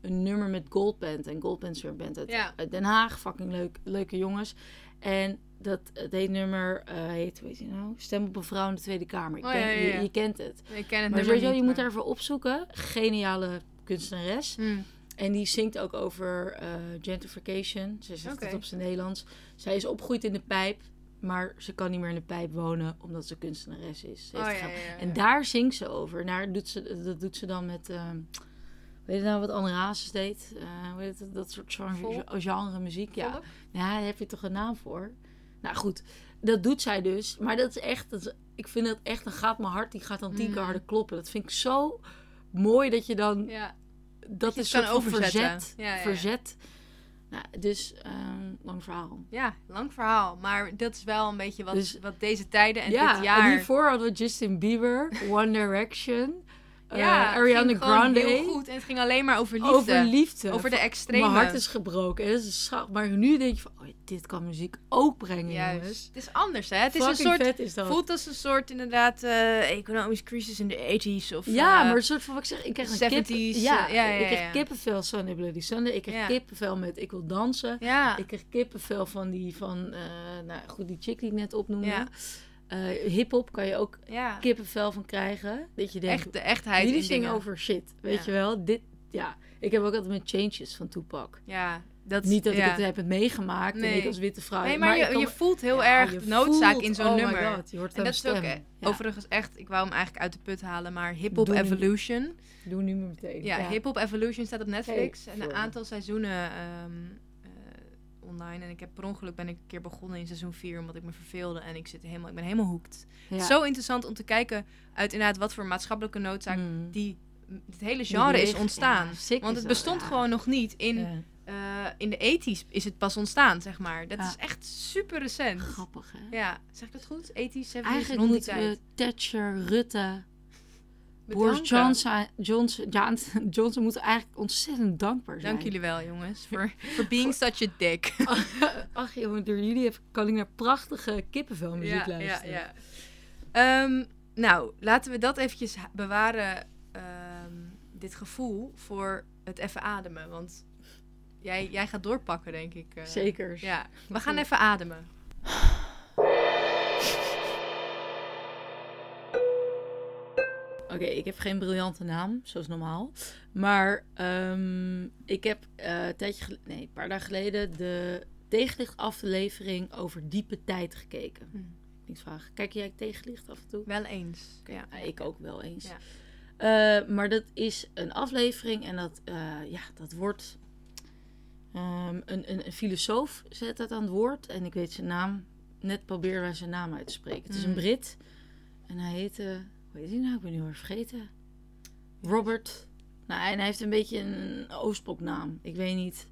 een nummer met Goldband. En Goldband weer band uit, Ja. uit Den Haag. Fucking leuk, leuke jongens. En dat, het heet nummer, eh heet, heet die nou? Stem op een vrouw in de Tweede Kamer. Ik Oh, ken- ja. Je, je kent het. Ik ken het Maar sowieso, niet, je moet daarvoor opzoeken. Geniale kunstenares. Hm. En die zingt ook over eh, gentrification. Ze zegt Oké. het op zijn Nederlands. Zij is opgegroeid in de pijp. Maar ze kan niet meer in de pijp wonen omdat ze kunstenares is. Ze Oh, ja. En daar zingt ze over. Daar doet ze, dat doet ze dan met... ehm weet je nou wat Anne Hazes deed? Eh? Dat soort genre, muziek. Ja. Volk? ja, daar heb je toch een naam voor? Nou goed, dat doet zij dus. Maar dat is echt... Dat is- ik vind dat echt... Dan gaat mijn hart, die gaat dan tien keer Mm. harder kloppen. Dat vind ik zo mooi dat je dan Ja. dat je is overzetten. verzet. Ja, ja, ja. verzet Nou, dus ehm, lang verhaal. Ja, lang verhaal. Maar dat is wel een beetje wat, Dus- wat deze tijden en ja, dit jaar... en hiervoor hadden we Justin Bieber, One Direction, ja, het Ariana Grande. heel goed. En het ging alleen maar over liefde. Over liefde. Over de extreme. Mijn hart is gebroken. En dat is scha- Maar nu denk je van, oh, dit kan muziek ook brengen, Juist. jongens. Het is anders, hè? Het is een soort... vet is dat. Voelt als een soort inderdaad eh economisch crisis in de 80s of ja, eh, maar een soort van wat ik zeg, ik krijg een kip, 70s, ja, eh, ja, ja, ik krijg ja. kippenvel Sunday Bloody Sunday. Ik krijg Ja. kippenvel met ik wil dansen. ja, Ik krijg kippenvel van die van, eh, nou goed, die chick die ik net opnoemde. Eh, Hip-hop kan je ook ja. kippenvel van krijgen. Dat je denkt, Echt de echtheid jullie in zingen over shit, weet Ja. je wel? Dit, ja. Ik heb ook altijd met Changes van Tupac. Ja, dat Niet dat ja. ik het heb meegemaakt en Nee. ik als witte vrouw. Nee, maar, je, kan- je voelt heel Ja, erg de noodzaak voelt- in zo'n oh my nummer. God, je hoort En dat is mijn ook, eh, Ja. overigens echt, ik wou hem eigenlijk uit de put halen, maar Hip Hop Doe nu. Evolution. Doe nu maar meteen. Ja, Hip Hop Evolution staat op Netflix. Hey, en een aantal seizoenen ehm, eh, online. En ik heb per ongeluk ben ik een keer begonnen in seizoen 4 omdat ik me verveelde. En ik, zit helemaal, ik ben helemaal hoekt. Ja. Zo interessant om te kijken uit inderdaad wat voor maatschappelijke noodzaak Mm. die het hele genre is ontstaan. ja, Want het bestond ja. gewoon nog niet. In, eh, in de ethisch is het pas ontstaan, zeg maar. Dat Ja. is echt super recent. grappig hè? Ja, zeg ik dat goed? Ethisch, 70s, Eigenlijk moeten tijd. we Thatcher, Rutte. Boris Johnson, Johnson, Johnson, Johnson moeten eigenlijk ontzettend dankbaar zijn. Dank jullie wel, jongens, voor for being such a dick. Ach jongen, door jullie heb, kan ik naar prachtige kippenvelmuziek ja, ja, luisteren. ja. Ehm, nou, laten we dat eventjes bewaren, ehm, dit gevoel, voor het even ademen. Want jij, jij gaat doorpakken, denk ik. eh. Zeker. Ja, we gaan even ademen. Oké, ik heb geen briljante naam, zoals normaal. Maar ehm, ik heb eh, een tijdje nee, een paar dagen geleden de tegenlichtaflevering over diepe tijd gekeken. Hm. Niet vragen. Kijk jij tegenlicht af en toe? Wel eens. Ja. Ja, ik ook wel eens. Ja. Eh, maar dat is een aflevering en dat, eh, ja, dat wordt. ehm, een, een, een filosoof zet dat aan het woord en ik weet zijn naam. Net proberen wij zijn naam uit te spreken. Het is een Mm. Brit en hij heette. Heet hij nou? Ik ben nu weer vergeten. Robert. Nou, en hij heeft een beetje een Oostbloknaam. Ik weet niet.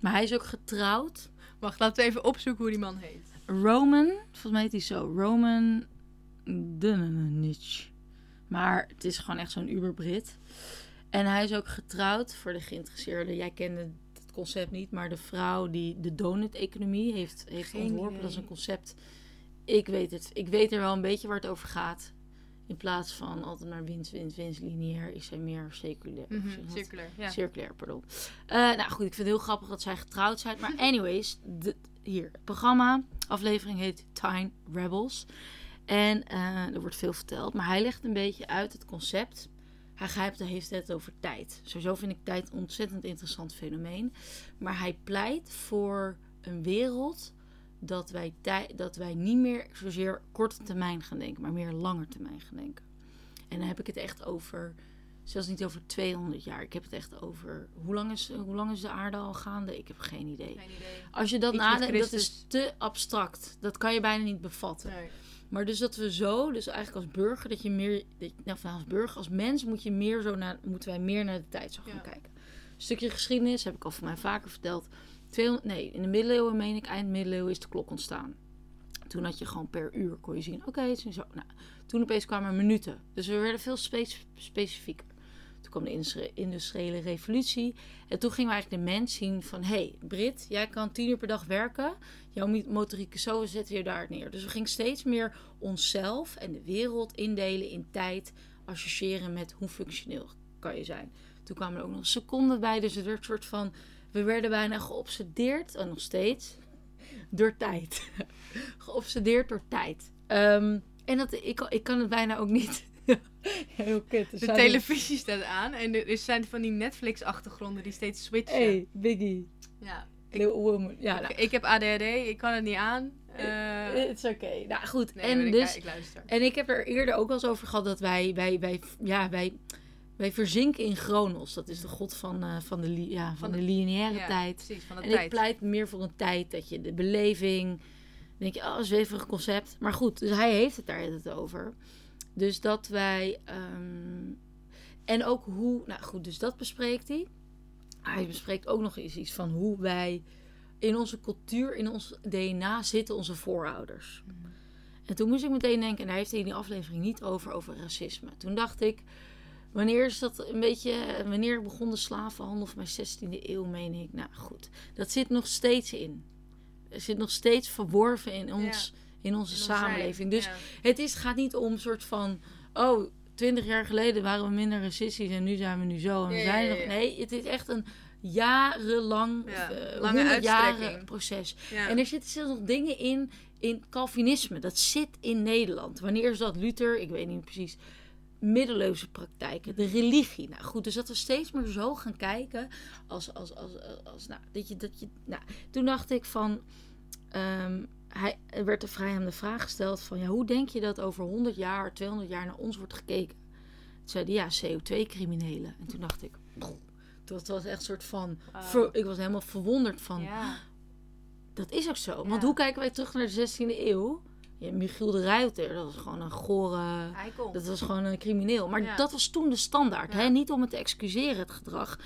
Maar hij is ook getrouwd. Wacht, laten we even opzoeken hoe die man heet. Roman, volgens mij heet hij zo. Roman Dunenich. Maar het is gewoon echt zo'n Uber-Brit. En hij is ook getrouwd voor de geïnteresseerden. Jij kende het concept niet, maar de vrouw die de donut-economie heeft, heeft Geen ontworpen. idee. Dat is een concept. Ik weet het. Ik weet er wel een beetje waar het over gaat. In plaats van altijd maar winst, winst, winst, lineair, is hij meer je dat? circulair, ja. Circulair, pardon. Eh, nou goed, ik vind het heel grappig dat zij getrouwd zijn. Maar anyways, de, hier, het programma, aflevering heet Time Rebels. En eh, er wordt veel verteld, maar hij legt een beetje uit het concept. Hij grijpt, heeft het over tijd. Sowieso vind ik tijd een ontzettend interessant fenomeen. Maar hij pleit voor een wereld dat wij, dat wij niet meer zozeer korte termijn gaan denken, maar meer lange termijn gaan denken. En dan heb ik het echt over, zelfs niet over 200 jaar. Ik heb het echt over, hoe lang is, hoe lang is de aarde al gaande? Ik heb geen idee. Geen idee. Als je dat nadenkt, dat is te abstract. Dat kan je bijna niet bevatten. Nee. Maar dus dat we zo, dus eigenlijk als burger, dat je meer, nou, als burger, als mens moet je meer zo naar, moeten wij meer naar de tijd zo gaan Ja. kijken. Een stukje geschiedenis heb ik al voor mij vaker verteld. 200, nee, in de middeleeuwen meen ik, eind middeleeuwen is de klok ontstaan. Toen had je gewoon per uur kon je zien, oké, zo. Nou, toen opeens kwamen er minuten. Dus we werden veel spe- specifieker. Toen kwam de industriële revolutie. En toen gingen we eigenlijk de mens zien van... hé, hey, Brit, jij kan tien uur per dag werken. Jouw motorieke zo zetten je daar neer. Dus we gingen steeds meer onszelf en de wereld indelen in tijd. Associëren met hoe functioneel kan je zijn. Toen kwamen er ook nog seconden bij. Dus het werd een soort van... We werden bijna geobsedeerd, en nog steeds, door tijd. geobsedeerd door tijd. Ehm, en dat, ik, kan- ik kan het bijna ook niet... Heel kut. Er De televisie staat aan en er zijn van die Netflix-achtergronden die steeds switchen. Hey, Biggie. Ja. Ik, Little woman. Ja, nou, ik, ik heb ADHD, ik kan het niet aan. Eh, het is oké. Nou goed, nee, en ik, dus... ik luister. En ik heb er eerder ook wel eens over gehad dat wij, wij, wij, ja, wij, wij verzinken in Chronos. Dat is de god van, eh, van, de, ja, van, Van de de- lineaire Ja, tijd. Precies, van de En ik tijd. pleit meer voor een tijd dat je de beleving. dan denk je, oh, zweverig concept. Maar goed, dus hij heeft het daar het over. Dus dat wij. ehm, en ook hoe. Nou goed, dus dat bespreekt hij. hij bespreekt ook nog eens iets van hoe wij in onze cultuur, in ons DNA zitten onze voorouders. En toen moest ik meteen denken, en daar heeft hij in die aflevering niet over, over racisme. Toen dacht ik, wanneer is dat een beetje, wanneer begon de slavenhandel van mijn 16e eeuw, meen ik. Nou goed, dat zit nog steeds in. Het zit nog steeds verworven in, ons, in onze In samenleving. Dus ja. het is, gaat niet om een soort van, oh, twintig jaar geleden waren we minder racistisch en nu zijn we nu zo. En we Ja, zijn nog, nee, het is echt een jarenlang, Ja, eh, lange uitstrekking. proces. En er zitten zelfs nog dingen in, in Calvinisme. Dat zit in Nederland. Wanneer is dat Luther? Ik weet niet precies. Middeleeuwse praktijken, de religie. Nou goed, dus dat we steeds meer zo gaan kijken. Als, als, als, als, nou, dat je, dat je, nou, toen dacht ik van. ehm, hij, er werd de vrij hem de vraag gesteld van ja, hoe denk je dat over 100 jaar, 200 jaar naar ons wordt gekeken? Toen zei hij ja, CO2-criminelen. En toen dacht ik, dat was echt een soort van, ver- ik was helemaal verwonderd van, dat is ook zo. Want hoe kijken wij terug naar de 16e eeuw? Ja, Michiel de Ruiter, dat was gewoon een gore... Dat was gewoon een crimineel. Maar Ja. dat was toen de standaard. Ja. Hè? Niet om het te excuseren, het gedrag.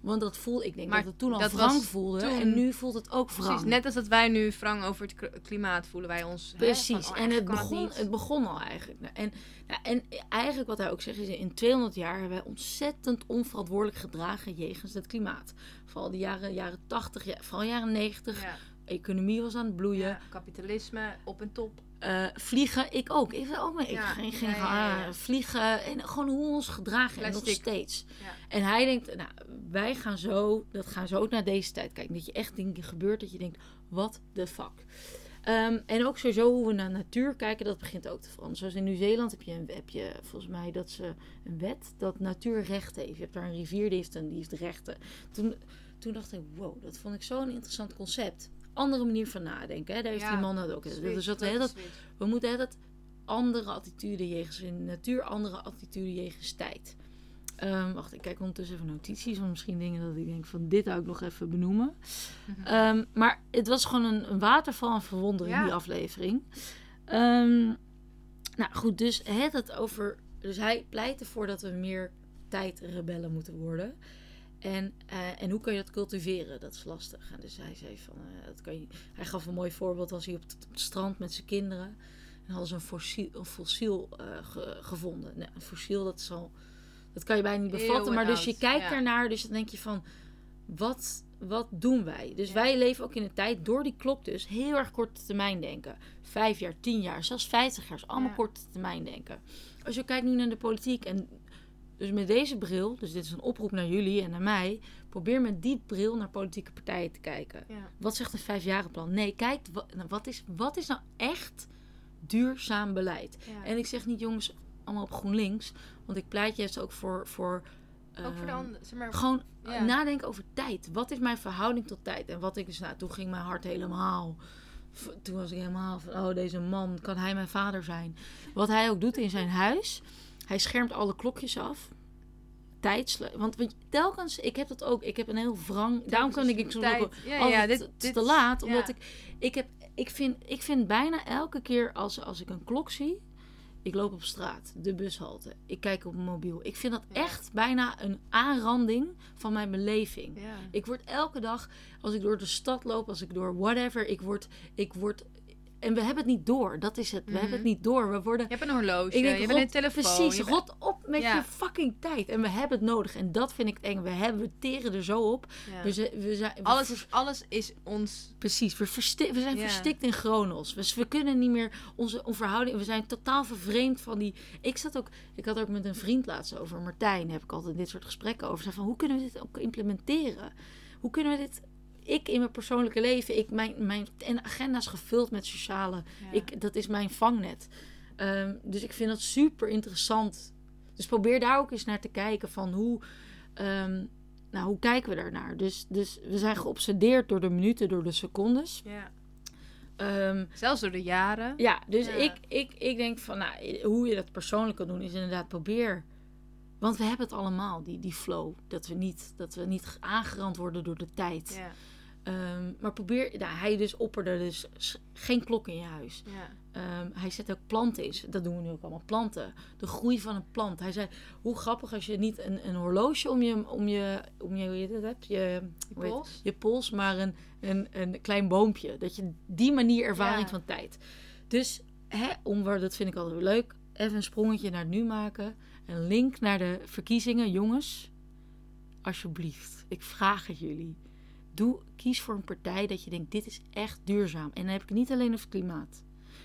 Want dat voelde, ik denk Maar dat het toen al dat wrang voelde. toen- En nu voelt het ook wrang. Precies, net als dat wij nu wrang over het klimaat voelen wij ons. hè, Precies, van, oh, en het begon, het begon al eigenlijk. Nou, En, nou, en eigenlijk wat hij ook zegt is, in 200 jaar hebben wij ontzettend onverantwoordelijk gedragen jegens het klimaat. Vooral de jaren, jaren 80, ja, vooral jaren 90. Ja, Economie was aan het bloeien. kapitalisme op en top. Eh, vliegen, ik ook. Ik wil ook mee. Ik Ja, geen, geen ja, ja, ja. ah, vliegen en gewoon hoe ons gedragen en nog steeds. En hij denkt, nou, wij gaan zo, dat gaan zo naar deze tijd kijken. Dat je echt dingen gebeurt dat je denkt, what the fuck. Ehm, en ook sowieso hoe we naar natuur kijken, dat begint ook te veranderen. Zoals in Nieuw-Zeeland heb je, een- heb je volgens mij dat ze een wet dat natuur rechten heeft. Je hebt daar een rivier die heeft, een, die heeft rechten. Toen, toen dacht ik, wow, dat vond ik zo'n interessant concept. Andere manier van nadenken. Hè? Daar heeft Ja, die man dat ook. Switch, Dus dat, grote dat, we moeten dat andere attitude jegens de natuur, andere attitude jegens tijd. Ehm, wacht, ik kijk ondertussen even notities, want misschien dingen dat ik denk van dit ik nog even benoemen. Mhm. Ehm, maar het was gewoon een, een waterval aan verwondering, Ja. die aflevering. Ehm, nou goed, dus het het over. Dus hij pleit ervoor dat we meer tijdrebellen moeten worden. En, eh, en hoe kan je dat cultiveren? Dat is lastig. En dus hij zei van, eh, dat kan je, hij gaf een mooi voorbeeld als hij op het, op het strand met zijn kinderen. En hadden ze een fossiel, een fossiel eh, ge- gevonden. Nou, een fossiel, dat is al, dat kan je bijna niet bevatten. Eeuwen Maar dus je kijkt ja. daarnaar, dus dan denk je van, wat, wat doen wij? Dus Ja. wij leven ook in een tijd, door die klok dus, heel erg korte termijn denken. Vijf jaar, tien jaar, zelfs vijftig jaar, is allemaal Ja. korte termijn denken. Als je kijkt nu naar de politiek en dus met deze bril, dus dit is een oproep naar jullie en naar mij, probeer met die bril naar politieke partijen te kijken. Ja. Wat zegt een vijfjarenplan? Nee, kijk, wat, nou, wat, is, wat is nou echt duurzaam beleid? Ja. En ik zeg niet jongens, allemaal op GroenLinks, want ik pleit juist ook voor... voor ook voor de ehm, anderen. Zeg maar, gewoon Ja. nadenken over tijd. Wat is mijn verhouding tot tijd? En wat ik dus, nou, toen ging mijn hart helemaal. Toen was ik helemaal van, oh, deze man, kan hij mijn vader zijn? Wat hij ook doet in zijn huis, hij schermt alle klokjes af. Tijdsle want telkens, ik heb dat ook, ik heb een heel wrang. Daarom kan ik, Tijd. Ja, oh, ja, het- dit, dit te laat, omdat ja. ik, ik heb, ik vind, ik vind bijna elke keer als, als ik een klok zie, ik loop op straat, de bushalte, ik kijk op mijn mobiel. Ik vind dat Ja. echt bijna een aanranding van mijn beleving. Ja. Ik word elke dag, als ik door de stad loop, als ik door whatever, ik word, ik word, en we hebben het niet door. Dat is het. We Mhm. hebben het niet door. We worden, Je hebt een horloge, ik denk, je bent een telefoon. precies, bent- rot op met Ja. je fucking tijd. En we hebben het nodig. En dat vind ik eng. We hebben, we teren er zo op. ja. We, zijn- we zijn, we alles, is, alles is ons... Precies, we, versti- we zijn Ja. verstikt in chronos. Dus we kunnen niet meer onze, verhouding. We zijn totaal vervreemd van die. Ik zat ook. Ik had ook met een vriend laatst over. Martijn heb ik altijd dit soort gesprekken over. Zei van hoe kunnen we dit ook implementeren? Hoe kunnen we dit. Ik in mijn persoonlijke leven, ik, mijn, mijn en agenda is gevuld met sociale. Ja. Ik, dat is mijn vangnet. Ehm, dus ik vind dat super interessant. Dus probeer daar ook eens naar te kijken van hoe. ehm, nou, hoe kijken we daarnaar? Dus, dus we zijn geobsedeerd door de minuten, door de secondes. ja. Ehm, Zelfs door de jaren. ja, dus Ja. Ik, ik, ik denk van, nou, hoe je dat persoonlijk kan doen, is inderdaad probeer. Want we hebben het allemaal, die, die flow. Dat we, niet, dat we niet aangerand worden door de tijd. Ja. Ehm, maar probeer, nou, hij dus opperde dus geen klok in je huis. Ja. Ehm, hij zet ook planten in. Dat doen we nu ook allemaal. Planten. De groei van een plant. Hij zei, hoe grappig als je niet een, een horloge om je, om je, om je, hoe je dat hebt, je, heet- Pols? je pols, maar een, een, een klein boompje. Dat je die manier ervaring Ja. van tijd. Dus, hè, om, waar- dat vind ik altijd weer leuk. Even een sprongetje naar het nu maken. Een link naar de verkiezingen. Jongens, alsjeblieft. Ik vraag het jullie. Doe, kies voor een partij dat je denkt, dit is echt duurzaam. En dan heb ik het niet alleen over klimaat.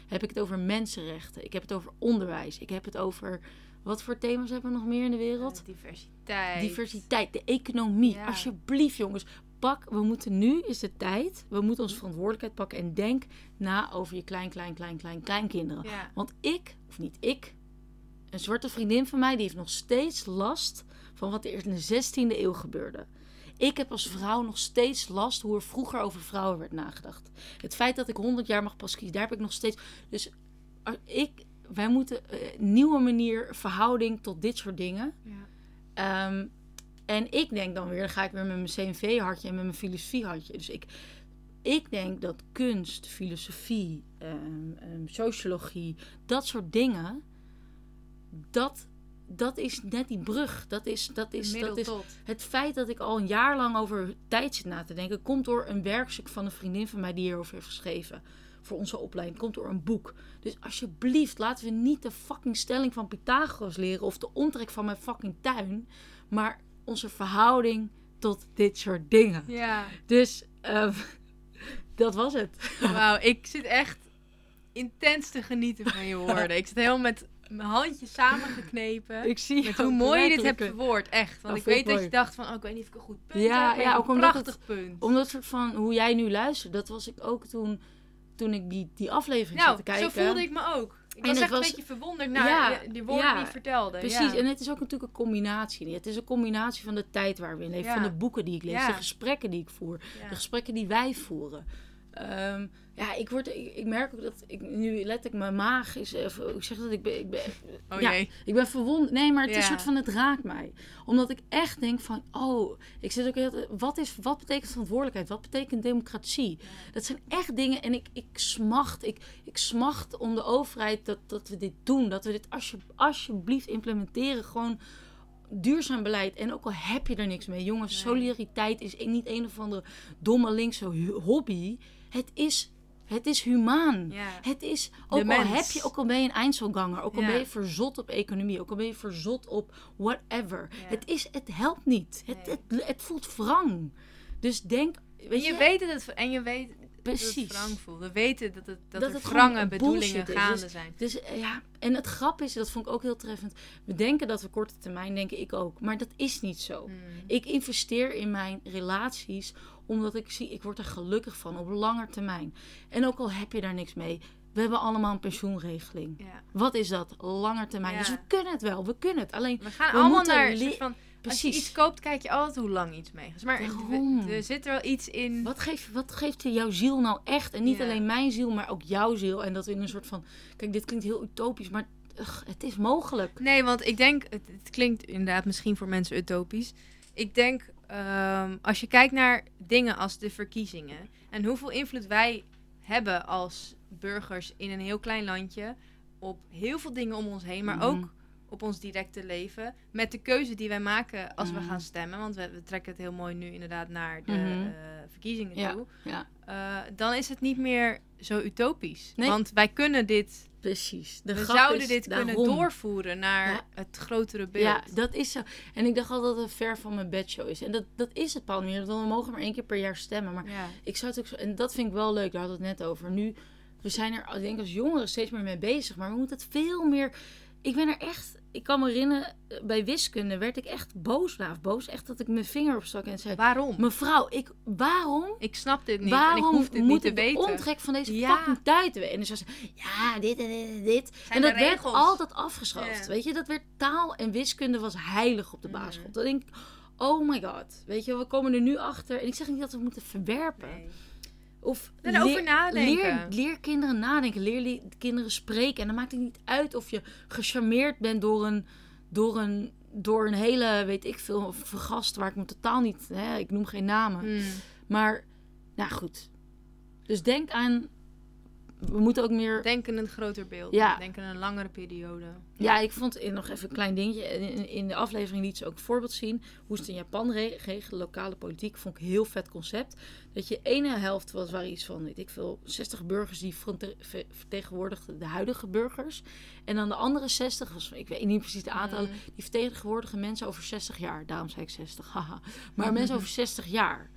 Heb ik het over mensenrechten. Ik heb het over onderwijs. Ik heb het over... Wat voor thema's hebben we nog meer in de wereld? Eh, diversiteit. Diversiteit, de economie. Ja. Alsjeblieft, jongens. Pak, we moeten nu is de tijd. We moeten onze verantwoordelijkheid pakken. En denk na over je klein, klein, klein, klein, kleinkinderen. Ja. Want ik, of niet ik, een zwarte vriendin van mij, die heeft nog steeds last van wat er in de 16e eeuw gebeurde. Ik heb als vrouw nog steeds last hoe er vroeger over vrouwen werd nagedacht. Het feit dat ik 100 jaar mag pas kiezen, daar heb ik nog steeds. Dus eh, ik, wij moeten eh, nieuwe manier, verhouding tot dit soort dingen. Ja. Ehm, en ik denk dan weer, dan ga ik weer met mijn CNV-hartje en met mijn filosofie-hartje. Dus ik, ik denk dat kunst, filosofie, ehm, ehm, sociologie, dat soort dingen, dat, dat is net die brug. Dat is, dat is, dat is het feit dat ik al een jaar lang over tijd zit na te denken, komt door een werkstuk van een vriendin van mij die hierover heeft geschreven. Voor onze opleiding. Komt door een boek. Dus alsjeblieft, laten we niet de fucking stelling van Pythagoras leren. Of de omtrek van mijn fucking tuin. Maar onze verhouding tot dit soort dingen. Ja. Dus ehm, dat was het. Wauw, ik zit echt intens te genieten van je woorden. Ik zit helemaal met mijn handjes samengeknepen. Ik zie Met hoe mooi je dit hebt verwoord, echt. Want ik weet dat je dacht van, oh, ik weet niet of ik een goed punt Ja, heb. ja, ook een omdat prachtig punt. Omdat soort van hoe jij nu luistert, dat was ik ook toen, toen ik die, die aflevering zat Nou, te kijken. zo voelde ik me ook. Ik En was het echt was- een beetje verwonderd naar Ja, die- woorden ja, die je vertelde. Precies, Ja. en het is ook natuurlijk een combinatie. Het is een combinatie van de tijd waar we in leven, van de boeken die ik lees, de gesprekken die ik voer, de gesprekken die wij voeren. Ehm, ja, ik, word, ik, ik merk ook dat ik nu letterlijk mijn maag is. Even, ik zeg dat ik ben. Ik ben Oh ja, jee. ik ben verwond. Nee, maar het is een soort van het raakt mij. Omdat ik echt denk van, oh, ik zit ook heel, wat is, wat betekent verantwoordelijkheid? Wat betekent democratie? Dat zijn echt dingen en ik, ik smacht, ik, ik smacht om de overheid dat, dat we dit doen, dat we dit alsje, alsjeblieft implementeren, gewoon duurzaam beleid. En ook al heb je er niks mee, jongens, Nee. solidariteit is niet een of andere domme linkse hobby. Het is, het is humaan. Ja. Het is, ook al mens. heb je, ook al ben je een Einzelganger, ook al Ja. ben je verzot op economie, ook al ben je verzot op whatever. Ja. Het, is, het helpt niet. Het, Nee. het, het voelt wrang. Dus denk, En je je, weet dat het, en je weet dat precies. het wrang voelt. We weten dat, het, dat, Dat er wrange bedoelingen gaande Dus- zijn. Dus eh, ja, en het grap is, dat vond ik ook heel treffend. We denken dat we korte termijn denken, ik ook. Maar dat is niet zo. Mm. Ik investeer in mijn relaties omdat ik zie, ik word er gelukkig van op lange termijn. En ook al heb je daar niks mee, we hebben allemaal een pensioenregeling. Ja. Wat is dat? Langer termijn. Ja. Dus we kunnen het wel, we kunnen het. Alleen, We gaan We allemaal naar van... Als je precies. iets koopt, kijk je altijd hoe lang iets mee. Maar Daarom. er, zit er wel iets in... Wat geeft, wat geeft jouw ziel nou echt? En niet Ja. alleen mijn ziel, maar ook jouw ziel. En dat we in een soort van. Kijk, dit klinkt heel utopisch, maar ugh, het is mogelijk. Nee, want ik denk, het, het klinkt inderdaad misschien voor mensen utopisch. Ik denk, ehm, als je kijkt naar dingen als de verkiezingen en hoeveel invloed wij hebben als burgers in een heel klein landje op heel veel dingen om ons heen, maar Mhm. ook op ons directe leven, met de keuze die wij maken als we Mhm. gaan stemmen, want we, we trekken het heel mooi nu inderdaad naar de Mhm. eh, verkiezingen Ja. toe, Ja, eh, dan is het niet meer zo utopisch. Nee. Want wij kunnen dit, precies. De we zouden is dit kunnen doorvoeren naar Ja. het grotere beeld. Ja, dat is zo. En ik dacht altijd dat het ver van mijn bedshow is. En dat, dat is het paal meer. We mogen maar één keer per jaar stemmen. Maar Ja. ik zou het ook zo... En dat vind ik wel leuk. Daar hadden we het net over. Nu, we zijn er, ik denk als jongeren steeds meer mee bezig. Maar we moeten het veel meer... Ik ben er echt... Ik kan me herinneren, eh, bij wiskunde werd ik echt boos. Nou, boos. Echt dat ik mijn vinger opstak en zei... Waarom? Mevrouw, ik, waarom Ik snap dit niet Waarom en ik hoef dit niet te weten. omtrek van deze Ja. fucking tijd weten? En dan zou ze ja, dit en dit en dit. Zijn en dat werd altijd afgeschaft. Weet je, dat werd taal en wiskunde was heilig op de Mhm. basisschool. Dan denk ik, oh my god. Weet je, we komen er nu achter. En ik zeg niet dat we moeten verwerpen. Nee. Of nadenken. Leer, leer kinderen nadenken. Leer kinderen spreken. En dan maakt het niet uit of je gecharmeerd bent door een, door een, door een hele, weet ik veel, vergast waar ik me totaal niet, hè, ik noem geen namen. Hmm. Maar Nou goed. Dus denk aan. We moeten ook meer. Denk in een groter beeld. Ja. Denk in een langere periode. Ja, ik vond nog even een klein dingetje. In, in de aflevering liet ze ook een voorbeeld zien hoe ze het in Japan re- regelen. Lokale politiek vond ik een heel vet concept. Dat je ene helft was waar iets van, weet ik veel, 60 burgers die verte- ver- vertegenwoordigden de huidige burgers. En dan de andere 60, was, ik weet niet precies de aantallen, Mm. die vertegenwoordigen mensen over 60 jaar. Daarom zei ik 60, haha. Maar mensen over 60 jaar.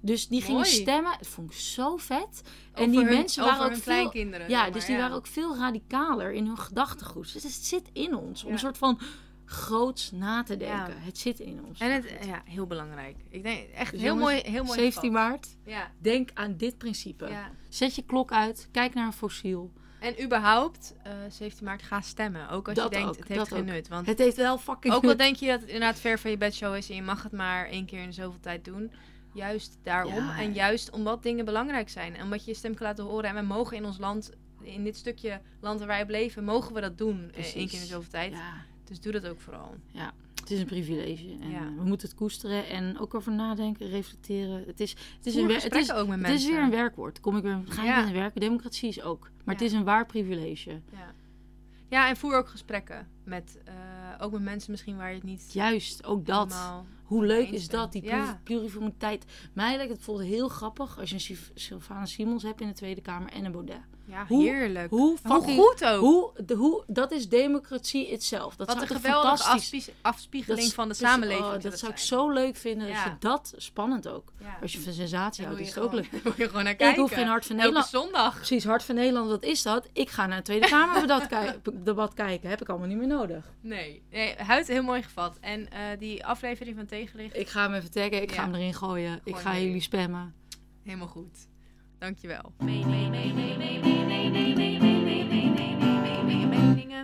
Dus die gingen Mooi. stemmen. Dat vond ik zo vet. en die hun- mensen waren ook veel, kleinkinderen. ja, dus die waren ook veel radicaler in hun gedachtegoed. Dus het zit in ons. Om Ja. een soort van groots na te denken. Ja. Het zit in ons. En het, ja, heel belangrijk. Ik denk echt Dus heel jongens, mooi, heel mooi 17 gevat. maart. Ja, Denk aan dit principe. Zet je klok uit. Kijk naar een fossiel. En überhaupt, eh 17 maart, ga stemmen. Ook als Dat je denkt, ook, het heeft geen ook. nut. Want Het heeft wel fucking ook al nut. denk je dat het inderdaad ver van je bedshow is... en je mag het maar één keer in zoveel tijd doen... Juist daarom. Ja. En juist omdat dingen belangrijk zijn. En omdat je je stem kan laten horen. En we mogen in ons land, in dit stukje land waar wij op leven... mogen we dat doen eh, Precies. één keer in zoveel tijd. Ja, Dus doe dat ook vooral. het is een privilege. En Ja. eh, we moeten het koesteren en ook over nadenken, reflecteren. Het is, het is, een, het is, ook met het is weer een werkwoord. Kom ik weer, ga je Ja. werken? Democratie is ook. Maar Ja. het is een waar privilege. Ja. Ja, en voer ook gesprekken. Met, eh, ook met mensen misschien waar je het niet Juist, ook dat. Hoe leuk is dat, die Ja. pluri- pluriformiteit. Mij lijkt het bijvoorbeeld heel grappig als je een Sylvana Simons hebt in de Tweede Kamer en een Baudet. Ja, Hoe- heerlijk. Hoe Hoe goed ook. Hoe, de, hoe, dat is democratie itself. Dat Wat een geweldige fantastisch... afspiegeling Dat van de dus, samenleving. oh, dat zou ik zo leuk vinden. Dat Ja. je dat spannend ook. Ja. Als je van sensatie houdt, is het ook leuk. wil je gewoon naar Ik kijken. hoef geen Hart van Elke Nederland. zondag. Precies, Hart van Nederland, wat is dat? Ik ga naar het Tweede Kamerdebat ki- debat kijken. Heb ik allemaal niet meer nodig. Nee, nee Huid heel mooi gevat. En eh, die aflevering van Tegenlicht, Ik ga hem even taggen, ik Ja. ga hem erin gooien. ik ga jullie spammen. helemaal goed. Dankjewel.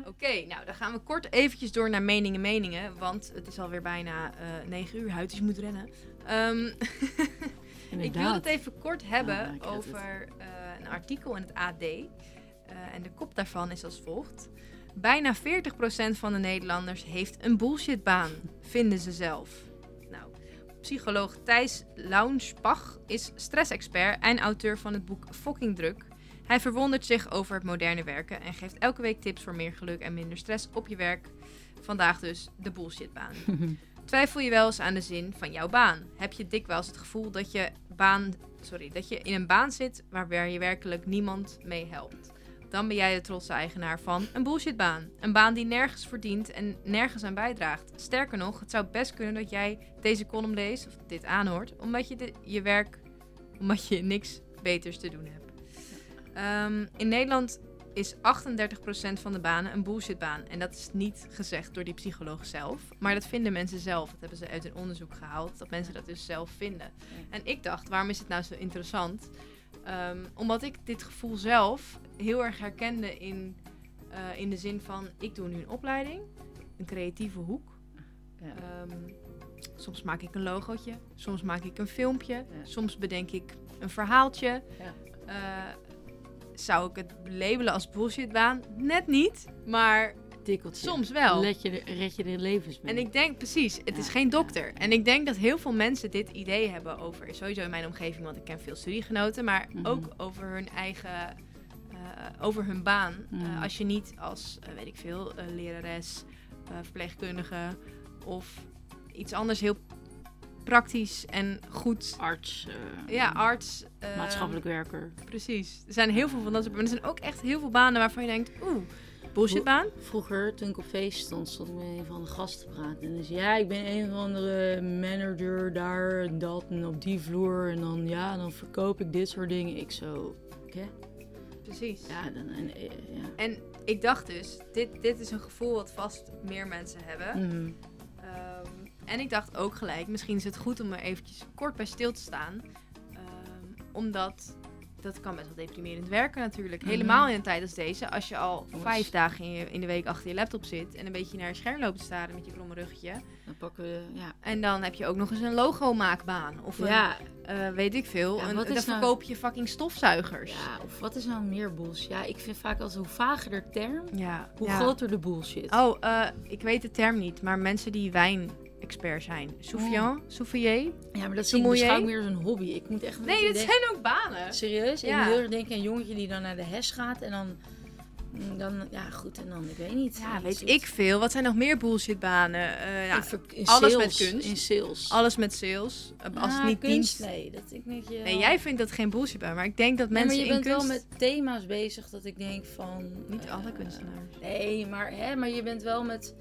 Oké, nou dan gaan we kort eventjes door naar meningen, meningen. Want het is alweer bijna eh 9 uur, Huid, dus je moet rennen. Ehm, ik wil het even kort hebben Ah, over eh, een artikel in het AD. Eh, en de kop daarvan is als volgt. Bijna 40% van de Nederlanders heeft een bullshitbaan, vinden ze zelf. Psycholoog Thijs Launspach is stressexpert en auteur van het boek Fucking Druk. Hij verwondert zich over het moderne werken en geeft elke week tips voor meer geluk en minder stress op je werk. Vandaag dus de bullshitbaan. Twijfel je wel eens aan de zin van jouw baan? Heb je dikwijls het gevoel dat je, baan, sorry, dat je in een baan zit waar je werkelijk niemand mee helpt? Dan ben jij de trotse eigenaar van een bullshitbaan. Een baan die nergens verdient en nergens aan bijdraagt. Sterker nog, het zou best kunnen dat jij deze column leest, of dit aanhoort, omdat je de- je werk, omdat je niks beters te doen hebt. Ehm, in Nederland is 38% van de banen een bullshitbaan. En dat is niet gezegd door die psycholoog zelf. Maar dat vinden mensen zelf. Dat hebben ze uit een onderzoek gehaald. Dat mensen dat dus zelf vinden. En ik dacht, waarom is het nou zo interessant? Ehm, omdat ik dit gevoel zelf heel erg herkende in, eh, in de zin van... Ik doe nu een opleiding. Een creatieve hoek. Ja. Ehm, soms maak ik een logootje. Soms maak ik een filmpje. Soms bedenk ik een verhaaltje. Ja. Eh, zou ik het labelen als bullshitbaan? Net niet, maar Tikkeltje. soms wel. Let je, er- red je er levens mee. En ik denk precies, het is geen ja, dokter. En ik denk dat heel veel mensen dit idee hebben over, sowieso in mijn omgeving, want ik ken veel studiegenoten, maar Mhm. ook over hun eigen, over hun baan. Eh, als je niet als, eh, weet ik veel, eh, lerares, eh, verpleegkundige of iets anders heel praktisch en goed. Arts, eh, Ja, arts. eh, maatschappelijk werker. Precies. Er zijn heel veel van dat soort banen. Er zijn ook echt heel veel banen waarvan je denkt, oeh, bullshitbaan. Vroeger, toen ik op feest stond, stond ik met een van de gasten te praten. En dus ja, ik ben een of andere manager daar en dat en op die vloer. En dan ja, dan verkoop ik dit soort dingen. Ik zo, oké. Precies. Ja, dan, en, eh, ja. En ik dacht dus, dit, dit is een gevoel wat vast meer mensen hebben. Mhm. Ehm, en ik dacht ook gelijk, misschien is het goed om er eventjes kort bij stil te staan. Ehm, omdat dat kan best wel deprimerend werken natuurlijk. Mhm. Helemaal in een tijd als deze. Als je al vijf dagen in, je, in de week achter je laptop zit en een beetje naar je scherm loopt te staren met je kromme ruggetje. Dan pakken we, ja. En dan heb je ook nog eens een logo-maakbaan. Of een, Ja, eh, weet ik veel. Ja, wat dan is nou- verkoop je fucking stofzuigers. ja, of wat is nou meer bullshit? Ja, ik vind vaak als hoe vager de term, Ja, hoe groter de bullshit. Oh, eh, ik weet de term niet, maar mensen die wijn expert zijn. Soufian, Soufier. Ja, maar dat zie ik beschouw ik meer als een hobby. Ik moet echt... Nee, dat zijn ook banen. Serieus? Ik Ja. moet heel erg denken aan een jongetje die dan naar de HES gaat en dan... mm, dan ja, goed, en dan, ik weet niet. Ja, weet ik veel. Wat zijn nog meer bullshitbanen? Eh ja, in alles sales, met kunst. In sales. alles met sales. Eh, Als het Ah, niet kunst, dienst. Nee, dat ik denk. Nee, jij vindt dat geen bullshitbaan. Maar ik denk dat mensen maar je bent kunst... wel met thema's bezig dat ik denk van... Niet eh, alle kunstenaars. Nee, maar, hè, maar je bent wel met...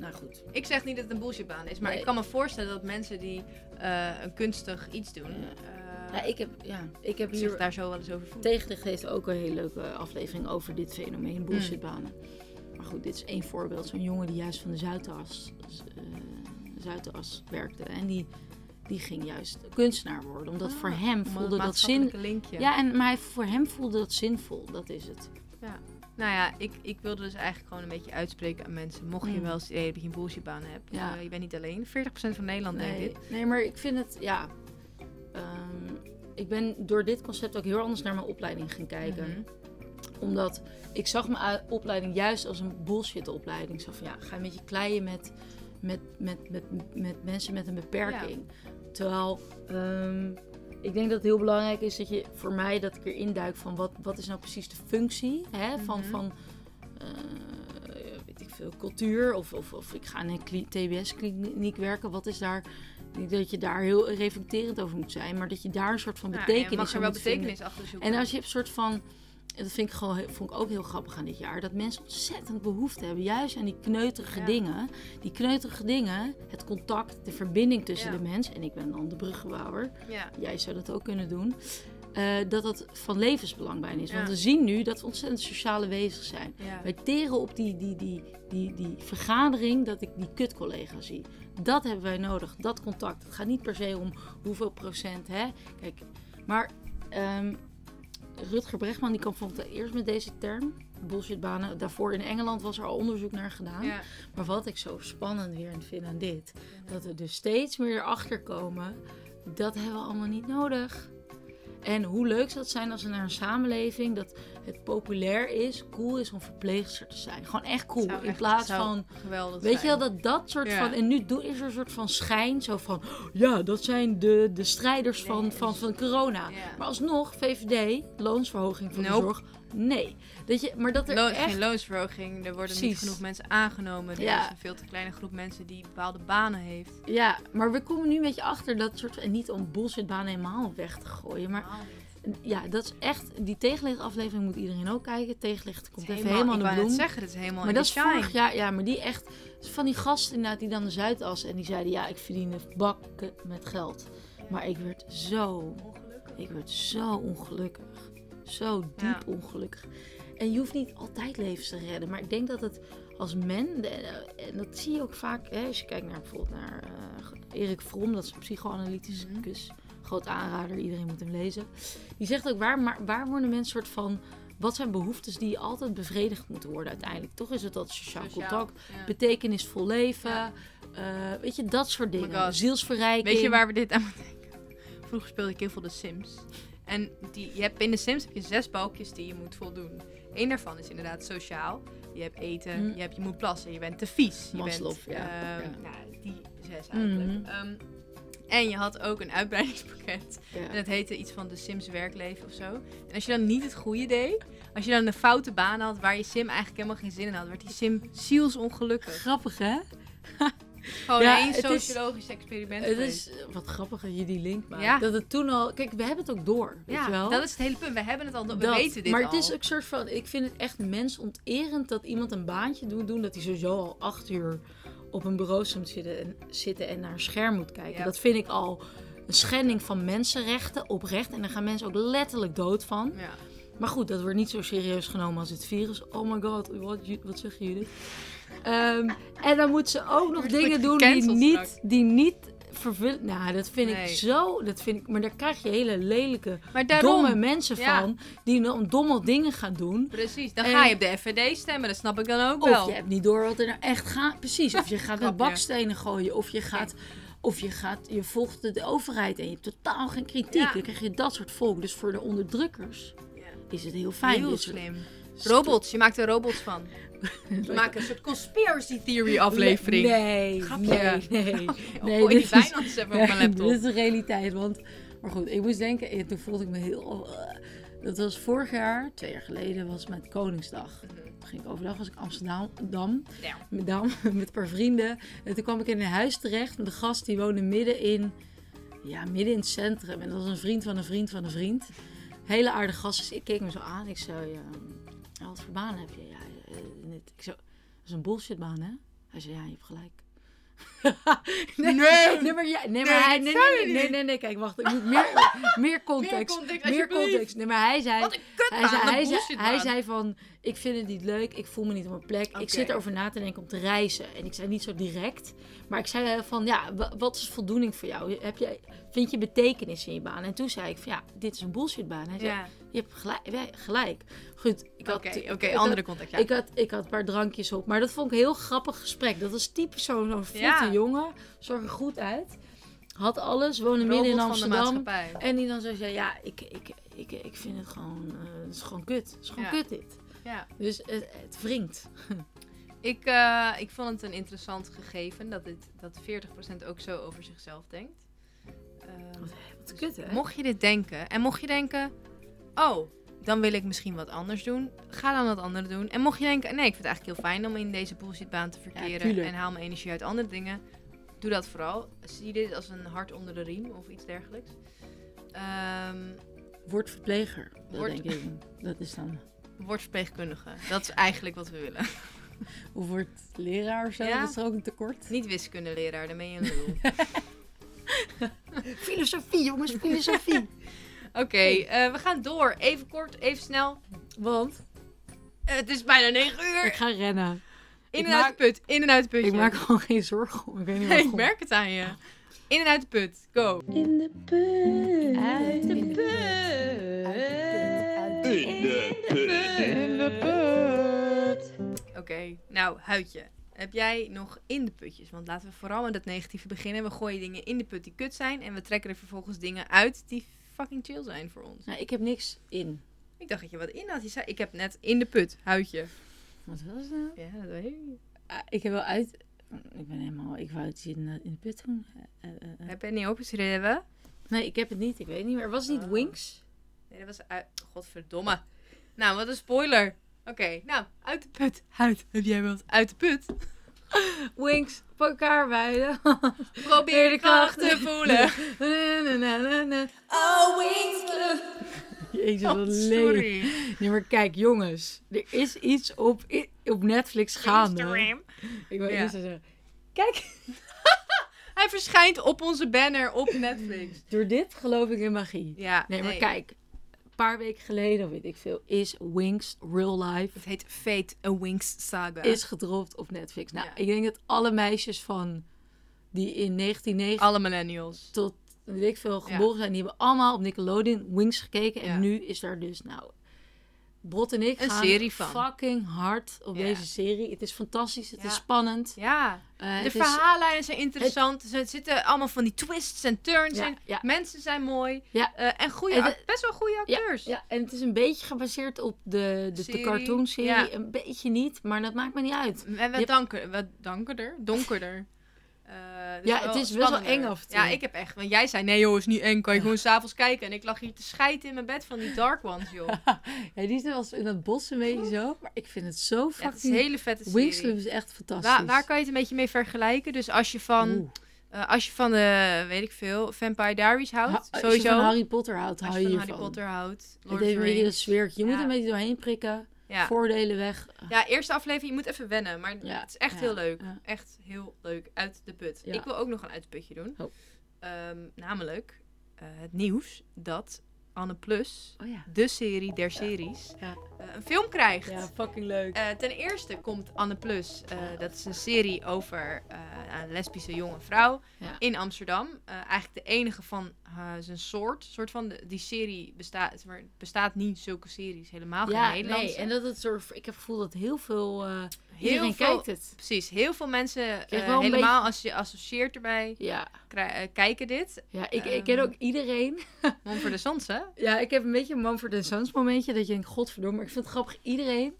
nou goed. Ik zeg niet dat het een bullshitbaan is. Maar Nee. ik kan me voorstellen dat mensen die eh, een kunstig iets doen... Eh, Ja, ik heb, ja, ik heb zich hier... daar zo wel eens over voelen. Tegenlicht heeft ook een hele leuke aflevering over dit fenomeen, bullshitbanen. Maar goed, dit is één voorbeeld. Zo'n jongen die juist van de Zuidas, eh, Zuidas werkte. En die, die ging juist kunstenaar worden. Omdat voor hem Ah, Om voelde dat zin... linkje. Ja, en, maar hij, voor hem voelde dat zinvol. Dat is het. Nou ja, ik, ik wilde dus eigenlijk gewoon een beetje uitspreken aan mensen. Mocht je Mm. wel eens het idee dat je een bullshitbaan hebt. Ja. eh, je bent niet alleen. 40% van Nederland denkt Nee, dit. nee, maar ik vind het, ja... ehm, ik ben door dit concept ook heel anders naar mijn opleiding gaan kijken. Mhm. Omdat ik zag mijn opleiding juist als een bullshit opleiding. Zo van ja, ga een beetje kleien met, met, met, met, met mensen met een beperking. Terwijl um, ik denk dat het heel belangrijk is dat je voor mij dat ik erin duik van wat, wat is nou precies de functie hè, van, Mhm. van uh, weet ik veel, cultuur of, of, of ik ga in een TBS-kliniek werken. Wat is daar niet dat je daar heel reflecterend over moet zijn, maar dat je daar een soort van betekenis ja, je mag er wel betekenis vinden. achter zoeken. En als je een soort van en dat vind ik, gewoon, vond ik ook heel grappig aan dit jaar. Dat mensen ontzettend behoefte hebben. Juist aan die kneuterige Ja. dingen. Die kneuterige dingen. Het contact, de verbinding tussen Ja. de mens. En ik ben dan de bruggenbouwer. Ja. Jij zou dat ook kunnen doen. eh, dat dat van levensbelang bijna is. Want we zien nu dat we ontzettend sociale wezens zijn. Wij teren op die, die, die, die, die vergadering dat ik die kutcollega zie. Dat hebben wij nodig, dat contact. Het gaat niet per se om hoeveel procent, hè. Kijk, maar ehm, Rutger Brechtman die kwam bijvoorbeeld eerst met deze term, bullshitbanen. Daarvoor in Engeland was er al onderzoek naar gedaan. Ja. Maar wat ik zo spannend weer vind aan dit, dat we dus steeds meer erachter komen, dat hebben we allemaal niet nodig. En hoe leuk zou het zijn als we naar een samenleving dat het populair is, cool is om verpleegster te zijn. Gewoon echt cool. Zou in echt- plaats van, geweldig weet je wel, dat dat soort Ja. van... En nu is er een soort van schijn, zo van, ja, dat zijn de, de strijders van, Nee. van, van corona. Ja. Maar alsnog, VVD, loonsverhoging voor de zorg, nee. Dat je, maar dat er Loon- echt... Geen loonsverhoging. Er worden niet genoeg mensen aangenomen. Er Ja. is een veel te kleine groep mensen die bepaalde banen heeft. Ja, maar we komen nu een beetje achter dat soort... En niet om bullshitbanen helemaal weg te gooien, maar... Ja, dat is echt... Die tegenlichtaflevering moet iedereen ook kijken. Tegenlicht komt even helemaal de bloem. zeggen, het is helemaal Maar dat is vorig jaar, ja, maar die echt... Van die gasten inderdaad, die dan de Zuidas... En die zeiden, ja, ik verdien bakken met geld. Maar ik werd zo... Ik werd zo ongelukkig. Zo diep Ja. ongelukkig. En je hoeft niet altijd levens te redden. Maar ik denk dat het als men... En dat zie je ook vaak, hè, als je kijkt naar bijvoorbeeld naar eh, Erik Fromm. Dat is een psychoanalyticus. Groot aanrader, iedereen moet hem lezen. Die zegt ook, waar, maar waar worden mensen soort van... Wat zijn behoeftes die altijd bevredigd moeten worden uiteindelijk? Toch is het dat sociaal, Sociaal, contact, ja. betekenisvol leven... Ja. eh, weet je, dat soort my dingen. Zielsverrijking. Weet je waar we dit aan moeten denken? Vroeger speelde ik heel veel de Sims. En die, je hebt in de Sims heb je zes balkjes die je moet voldoen. Eén daarvan is inderdaad sociaal. Je hebt eten, Mm. je, hebt, je moet plassen, je bent te vies. Je Maslow, bent, ja, ehm, ja. Nou, die zes eigenlijk. Mhm. Ehm, en je had ook een uitbreidingspakket. Ja. En dat heette iets van de Sims werkleven of zo. En als je dan niet het goede deed, als je dan een foute baan had waar je Sim eigenlijk helemaal geen zin in had, werd die Sim zielsongelukkig. Grappig, hè? Gewoon Ja, één is- sociologisch experiment Het is wat grappig dat je die link maakt. Ja. Dat het toen al... Kijk, we hebben het ook door, weet Ja, je wel? dat is het hele punt. We hebben het al, we Dat. weten dit maar al. het is ook soort van... Ik vind het echt mensonterend dat iemand een baantje doet doen... dat hij sowieso al acht uur op een bureau moet zitten en, zitten en naar een scherm moet kijken. Ja. Dat vind ik al een schending van mensenrechten, oprecht. En daar gaan mensen ook letterlijk dood van. Ja. Maar goed, dat wordt niet zo serieus genomen als het virus. Oh my god, wat, wat zeg je Judith? Ehm, en dan moet ze ook nog dingen doen die niet, die niet Nou, dat vind Nee. ik zo. Dat vind ik, maar daar krijg je hele lelijke, Maar daarom, domme mensen Ja. van. Die dan domme dingen gaan doen. precies, dan En- ga je op de FVD stemmen. Dat snap ik dan ook Of wel. je hebt niet door wat er nou echt gaat. Precies. Of je gaat met Grapje. bakstenen gooien. Of je gaat. Of je gaat, je volgt de, de overheid en je hebt totaal geen kritiek. Ja. Dan krijg je dat soort volk. Dus voor de onderdrukkers Ja. is het heel fijn. Heel soort- slim. Robots, je maakt er robots van. We maken een soort conspiracy theory aflevering. Nee, Grapje. nee, nee. Nee, oh, dit die is- even op mijn laptop. Dit is de realiteit, want... Maar goed, ik moest denken, en toen voelde ik me heel... eh, dat was vorig jaar, twee jaar geleden, was met Koningsdag. Toen ging ik overdag, was ik Amsterdam, Dam, Ja. met, Dam, met een paar vrienden. En toen kwam ik in een huis terecht een gast die woonde midden in, ja, midden in het centrum. En dat was een vriend van een vriend van een vriend. Hele aardige gast, dus ik keek me zo aan. Ik zei, ehm, wat voor baan heb je? Ja, eh, net- ik zo, dat is een bullshitbaan, hè? Hij zei, ja, je hebt gelijk. nee, Nee. nee, maar, ja, nee, maar hij, nee, nee, nee, kijk, wacht, ik moet meer, meer context. Meer context, meer alsjeblieft. context. Nee, maar hij zei, hij zei, hij, zei, hij zei van, ik vind het niet leuk, ik voel me niet op mijn plek. Ik zit erover na te denken om te reizen. En ik zei niet zo direct, maar ik zei van, ja, wa- wat is voldoening voor jou? Heb je, vind je betekenis in je baan? En toen zei ik van, ja, dit is een bullshitbaan. Hij zei, Ja. Je hebt gelijk. gelijk. Goed, ik had, Oké, andere context. Ja. ik had, ik had een paar drankjes op. Maar dat vond ik een heel grappig gesprek. Dat was typisch zo'n Ja. jongen. Zag er goed uit. Had alles. Woonde midden in Amsterdam. En die dan zo zei, ja, ik, ik, ik, ik vind het gewoon, eh, het is gewoon kut. Het is gewoon Ja. kut dit. Ja. Dus het, het wringt. Ik, eh, ik vond het een interessant gegeven dat, dit, dat 40% ook zo over zichzelf denkt. Ehm, Wat kut, hè? mocht je dit denken en mocht je denken, oh, dan wil ik misschien wat anders doen, ga dan wat anders doen. En mocht je denken, nee, ik vind het eigenlijk heel fijn om in deze bullshitbaan te verkeren en haal mijn energie uit andere dingen, doe dat vooral. Zie dit als een hart onder de riem of iets dergelijks. Ehm, Word verpleger. Dat Word- denk ik. Dat is dan. word verpleegkundige. Dat is eigenlijk wat we willen. Of wordt leraar of zo. Ja. Dat is er ook een tekort. Niet wiskundeleraar, dan ben je een lul. Filosofie, jongens, filosofie. Oké, eh, we gaan door. Even kort, even snel. Want Eh, het is bijna 9 ik uur. ga rennen. In ik en uit de put. In en uit de put. Ik maak gewoon geen zorgen om. Ik weet niet Nee, ik merk het aan je. In en uit de put. Go. In de put. Uit de put. In de put. Oké, nou, huidje. Heb jij nog in de putjes? Want laten we vooral met het negatieve beginnen. We gooien dingen in de put die kut zijn. En we trekken er vervolgens dingen uit die fucking chill zijn voor ons. Nou, ik heb niks in. Ik dacht dat je wat in had. Je zei, ik heb net in de put, huidje. Wat was het nou? Ja, dat weet ik niet. Ah, ik heb wel uit. Ik ben helemaal. Ik wou het in, de- in de put doen. Eh, eh, eh. Heb je niet opgeschreven? Nee, ik heb het niet. Ik weet niet meer. Was het niet Oh. Wings? Nee, dat was uit... Godverdomme. Nou, wat een spoiler. Oké, nou, uit de put. Huid, heb jij wel eens uit de put? Wings, op elkaar wijden. Probeer de kracht te voelen. Oh, wings. Jezus, wat Oh. Nee, maar kijk, jongens. Er is iets op, op Netflix gaande. Instagram. Ik wil Ja. eerst zeggen. Kijk, Hij verschijnt op onze banner op Netflix. door dit geloof ik in magie. Ja, Nee, maar kijk. Een paar weken geleden, of weet ik veel, is Wings Real Life Het heet Fate, a Wings Saga. is gedropt op Netflix. Nou, Ja. ik denk dat alle meisjes van die in 1990 Alle millennials. tot weet ik veel geboren zijn, die hebben allemaal op Nickelodeon Wings gekeken. Ja. En nu is daar dus, nou, Brot en ik Een gaan serie van. fucking hard op Ja. deze serie. Het is fantastisch, het Ja. is spannend. Ja, Eh, de het is- verhaallijnen zijn interessant. Er zitten allemaal van die twists en turns Ja, in. ja. Mensen zijn mooi. Ja. Eh, en goede, En best wel goede acteurs. ja, en het is een beetje gebaseerd op de, de, de Serie, cartoonserie. ja. Een beetje niet, maar dat maakt me niet uit. En wat, hebt- danker, wat donkerder. Donkerder. Eh, dus Ja, het is wel eng af. Ja, ik heb echt... Want jij zei, nee joh, is niet eng. Kan je gewoon s'avonds kijken. En ik lag hier te schijten in mijn bed van die Dark Ones, joh. Ja, die zit was in het bos een beetje zo. Maar ik vind het zo Ja, het is een fucking... hele vette serie. Wings Club is echt fantastisch. Waar, waar kan je het een beetje mee vergelijken? Dus als je van, Oeh. eh, als je van de, weet ik veel, Vampire Diaries houdt, Ha- Als je sowieso. van Harry Potter houdt, hou je je van. Harry Potter houdt, Lord heeft een beetje Rings. sfeertje. Je moet Ja. een beetje doorheen prikken. Ja. Voordelen weg. ja, eerste aflevering, je moet even wennen. Maar Ja, het is echt ja, heel leuk. Echt heel leuk. Uit de put. Ik wil ook nog een uit de putje doen. Oh. Ehm, namelijk eh, het nieuws dat Anne Plus, Oh ja. de serie der series, Ja. eh, een film krijgt. Ja, fucking leuk. Eh, ten eerste komt Anne Plus. eh, dat is een serie over een lesbische jonge vrouw in Amsterdam. Eigenlijk de enige van zijn soort. soort van de, die serie bestaat, maar bestaat niet zulke series helemaal geen ja, Nederlandse. nee. En dat het soort... Ik heb het gevoel dat heel veel... Iedereen veel, kijkt het. Precies, heel veel mensen, eh, helemaal als je associeert erbij, Ja, krij- eh, kijken dit. ja ik, ik ken Ehm. ook iedereen. Mumford Sons, hè? Ja, ik heb een beetje een Mumford Sons momentje. Dat je denkt, godverdomme. Maar ik vind het grappig. Iedereen,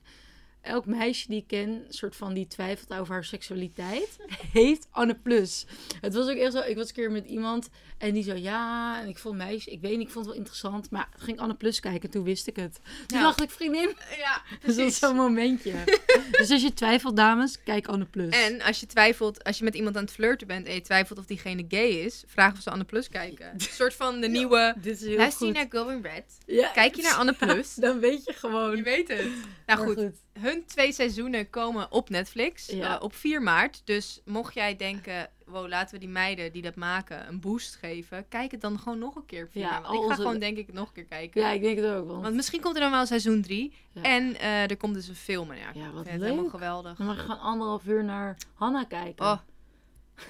elk meisje die ik ken, soort van die twijfelt over haar seksualiteit, heeft Anne Plus. Het was ook echt zo. Ik was een keer met iemand en die zo, ja. En ik vond meisje, ik weet niet, ik vond het wel interessant. Maar ging Anne Plus kijken, toen wist ik het. Toen Ja. dacht ik, vriendin, Ja, dat is zo'n momentje. dus als je twijfelt, dames, kijk Anne Plus. En als je twijfelt, als je met iemand aan het flirten bent en je twijfelt of diegene gay is, vraag of ze Anne Plus kijken. Een soort van de nieuwe. dit is heel Luister je goed. naar Going Red? Ja, Kijk je naar Anne Plus? Dan weet je gewoon. Je weet het. Nou Maar goed, hun twee seizoenen komen op Netflix Ja. eh, op 4 maart. Dus mocht jij denken, wow, laten we die meiden die dat maken een boost geven, kijk het dan gewoon nog een keer. op 4 Ja, ik ga onze- gewoon denk ik nog een keer kijken. Ja, ik denk het ook. Want, Want misschien komt er dan wel seizoen 3. Ja. En eh, er komt dus een film. En ja, Ja, wat het helemaal leuk. geweldig. dan mag je gewoon anderhalf uur naar Hanna kijken. Oh.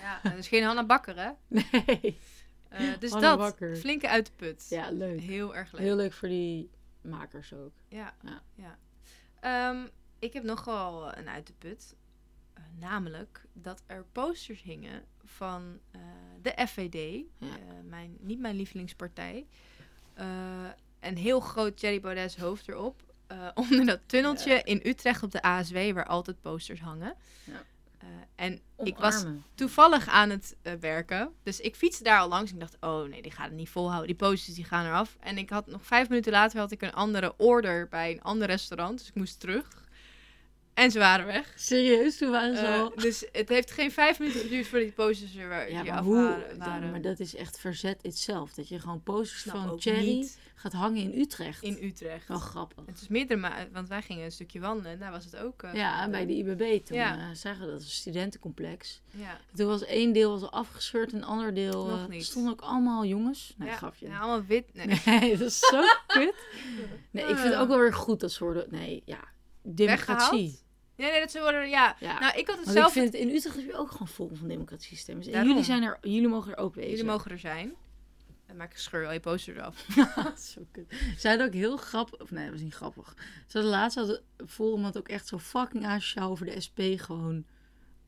Ja, dat is geen Hanna Bakker, hè? Nee. Eh, dus Hanna dat, Bakker. flinke uit de put. Ja, leuk. Heel erg leuk. Heel leuk voor die makers ook. Ja. Ja. ja. Ik heb nog wel een uit de put. Eh, namelijk dat er posters hingen van eh, de FVD. Ja. eh, mijn, niet mijn lievelingspartij. Eh, een heel groot Thierry Baudet hoofd erop. eh, onder dat tunneltje Ja. in Utrecht op de ASW, waar altijd posters hangen. Ja. Eh, en ik was toevallig aan het eh, werken. Dus ik fietste daar al langs. En ik dacht, oh nee, die gaat het niet volhouden. Die posters die gaan eraf. En ik had nog vijf minuten later had ik een andere order bij een ander restaurant. Dus ik moest terug. En ze waren weg. Serieus, toen waren ze Eh, al... dus het heeft geen vijf minuten geduurd voordat die posters er wa- Ja, maar hoe... waren. maar dat is echt verzet itself. Dat je gewoon posters van Cherry niet. gaat hangen in Utrecht. in Utrecht. Wel grappig. Het is meerdere want wij gingen een stukje wandelen en daar was het ook. eh, Ja, bij de IBB toen Ja. eh, zagen we dat, een studentencomplex. Ja, Toen was één deel was al afgescheurd en een ander deel... Nog niet. stonden ook allemaal jongens. Nee, ja. grapje. Ja, allemaal wit. Nee. Nee, dat is zo kut. Nee, ik vind het ook wel weer goed dat ze worden... Nee, ja. Democratie. Weggehaald? Nee, nee, dat ze worden. Ja. Ja. Nou, ik had het Want zelf. ik vind het in Utrecht heb je ook gewoon vol van democratiesystemen. En Daarom. jullie, zijn er, jullie mogen er ook wezen. Jullie mogen er zijn. En maak ik scheur al je poster eraf. Zo kut. Ze hadden ook heel grappig... Of nee, dat was niet grappig. Ze hadden laatst hadden Volemand ook echt zo fucking asociaal over de SP gewoon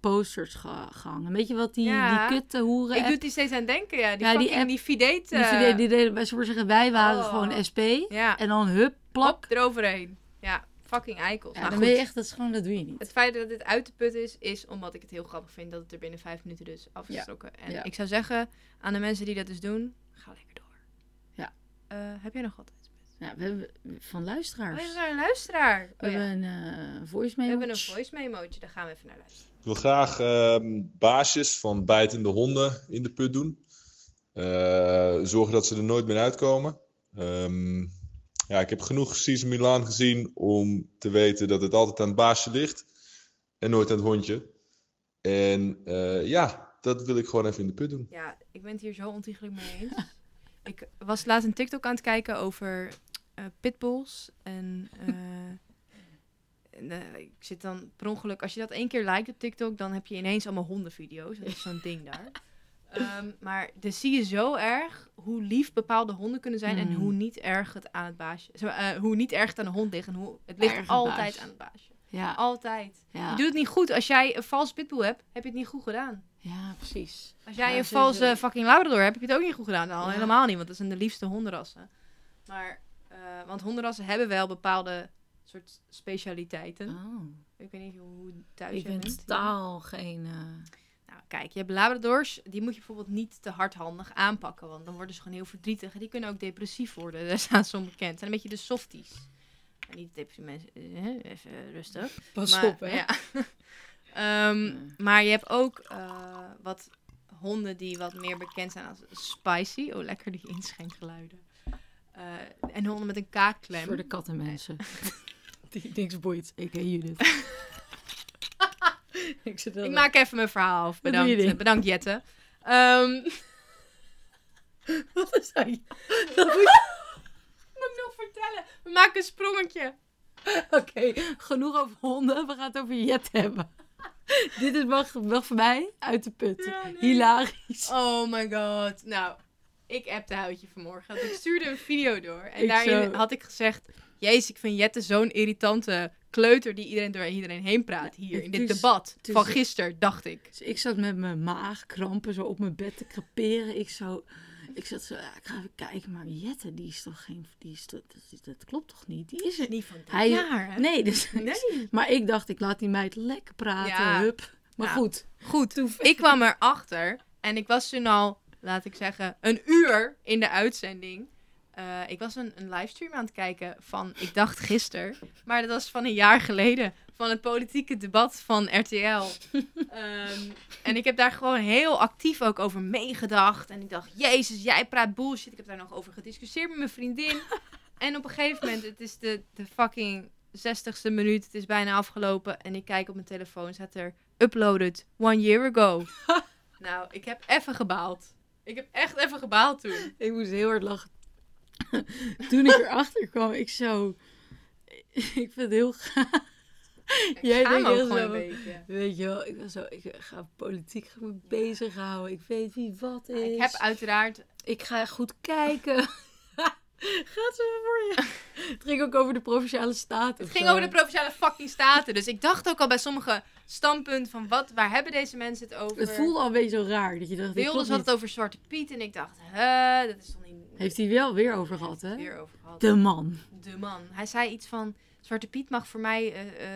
posters ge- gehangen. Weet je wat die, Ja. die kutte hoeren Ik doe die steeds aan denken, ja. Die Ja, die app- die Fideet. die, eh, die, deden zullen we zeggen, wij waren Oh. gewoon SP. Ja, En dan hup, plak. plak eroverheen. Ja, fucking eikels. Ja, nou, dan goed. ben je echt, dat is gewoon, dat doe je niet. Het feit dat dit uit de put is, is omdat ik het heel grappig vind dat het er binnen vijf minuten dus afgestoken. En Ja. ik zou zeggen aan de mensen die dat dus doen, ga lekker door. Ja. Eh, heb jij nog wat? Ja, we hebben van Oh, luisteraars. we hebben een luisteraar. we Oh, ja. hebben een eh voice We mail. hebben een voice memootje, daar gaan we even naar luisteren. Ik wil graag ehm, baasjes van bijtende honden in de put doen. Eh, zorgen dat ze er nooit meer uitkomen. Ehm, ja, ik heb genoeg Season Milan gezien om te weten dat het altijd aan het baasje ligt. En nooit aan het hondje. En eh, ja, dat wil ik gewoon even in de put doen. Ja, ik ben het hier zo ontiegelijk mee eens. ik was laatst een TikTok aan het kijken over eh, pitbulls. En, eh, ik zit dan per ongeluk... Als je dat één keer liked op TikTok, dan heb je ineens allemaal hondenvideo's. Dat is zo'n ding daar. Ehm, maar dan zie je zo erg hoe lief bepaalde honden kunnen zijn... en hoe niet erg het aan het baasje... zo, eh, hoe niet erg het aan de hond ligt. En hoe, het ligt altijd aan het baasje. Ja, Altijd. ja. Je doet het niet goed. Als jij een vals pitbull hebt, heb je het niet goed gedaan. ja, precies. Als jij Ja, een sowieso. valse fucking Labrador hebt, heb je het ook niet goed gedaan. Al Ja. helemaal niet, want dat zijn de liefste hondenrassen. Maar, eh, want hondenrassen hebben wel bepaalde soort specialiteiten. Oh, Ik weet niet hoe thuis ik ben totaal geen... eh, kijk, je hebt Labradors, die moet je bijvoorbeeld niet te hardhandig aanpakken, want dan worden ze gewoon heel verdrietig. En die kunnen ook depressief worden, daar staan ze onbekend. Het zijn een beetje de softies. En niet depressieve mensen, eh, even rustig. Pas Maar, op, hè. Ja. Ehm. Maar je hebt ook eh, wat honden die wat meer bekend zijn als spicy. Oh, lekker die inschenkgeluiden. Eh en honden met een kaakklem. Voor de kattenmensen. Die niks boeit. Ik heet Judith. ik zit Ik maak even mijn verhaal af. Dat Bedankt, bedankt Jette. Ehm Wat is dat? moet ik nog vertellen? We maken een sprongetje. Oké, genoeg over honden. We gaan het over Jet hebben. Dit is wel, wel voor mij uit de put. Ja, nee. Hilarisch. Oh my god. Nou, ik appte Houtje vanmorgen. Want ik stuurde een video door. En Ik daarin zo- had ik gezegd... Jezus, ik vind Jette zo'n irritante kleuter die iedereen door iedereen heen praat hier in Het dit is- debat het is- van gisteren, dacht ik. Dus ik zat met mijn maagkrampen zo op mijn bed te creperen. Ik, zo, ik zat zo, ja, ik ga even kijken. Maar Jette, die is toch geen... Die is dat, dat klopt toch niet? Die is er Niet van dit Hij- jaar, hè? Nee, dus, Nee. maar ik dacht, ik laat die meid lekker praten. Ja. Hup. Maar Nou, goed. Goed, ik kwam erachter en ik was toen al, laat ik zeggen, een uur in de uitzending. Eh, ik was een, een livestream aan het kijken van, ik dacht gisteren, maar dat was van een jaar geleden. Van het politieke debat van RTL. Ehm, en ik heb daar gewoon heel actief ook over meegedacht. En ik dacht, jezus, jij praat bullshit. Ik heb daar nog over gediscussieerd met mijn vriendin. En op een gegeven moment, het is de, de fucking 60ste minuut. Het is bijna afgelopen. En ik kijk op mijn telefoon, staat er uploaded one year ago. nou, ik heb even gebaald. Ik heb echt even gebaald toen. Ik moest heel hard lachen. Toen ik erachter kwam, ik zo... Ik vind het heel gaaf. Jij denkt heel zo- beetje. Weet je wel, ik was zo... Ik ga politiek ga me bezighouden. Ik weet wie wat is. Ik heb uiteraard... Ik ga goed kijken. Gaat ze voor je? Het ging ook over de Provinciale Staten. Het ging over de Provinciale fucking Staten. Dus ik dacht ook al bij sommige standpunten van wat, waar hebben deze mensen het over? Het voelde al een beetje zo raar. Dat je dacht, Wilders had het over Zwarte Piet en ik dacht, hè, dat is toch niet... Heeft hij wel weer over gehad, hè? Weer over gehad. De man. De man. Hij zei iets van, Zwarte Piet mag voor mij eh,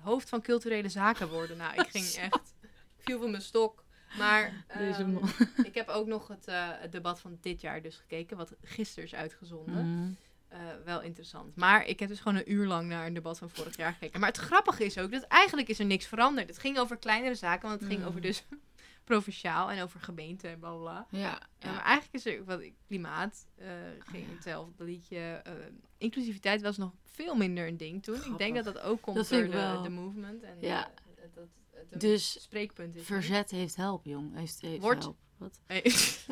hoofd van culturele zaken worden. Nou, ik ging echt, ik viel van mijn stok. Maar Deze ehm, man. ik heb ook nog het, eh, het debat van dit jaar dus gekeken, wat gisteren is uitgezonden. Mm. Eh, wel interessant. Maar ik heb dus gewoon een uur lang naar een debat van vorig jaar gekeken. Maar het grappige is ook dat eigenlijk is er niks veranderd. Het ging over kleinere zaken, want het ging Mm. over dus provinciaal en over gemeente en bla bla. Ja, Ja, ja. maar eigenlijk is er wat klimaat uh, ging hetzelfde liedje. eh, inclusiviteit was nog veel minder een ding toen. Ik denk dat dat ook komt Dat door de, movement en Ja. eh, dat het Dus spreekpunt is. verzet heeft help, jong. Heeft, heeft help. Wat? Hey.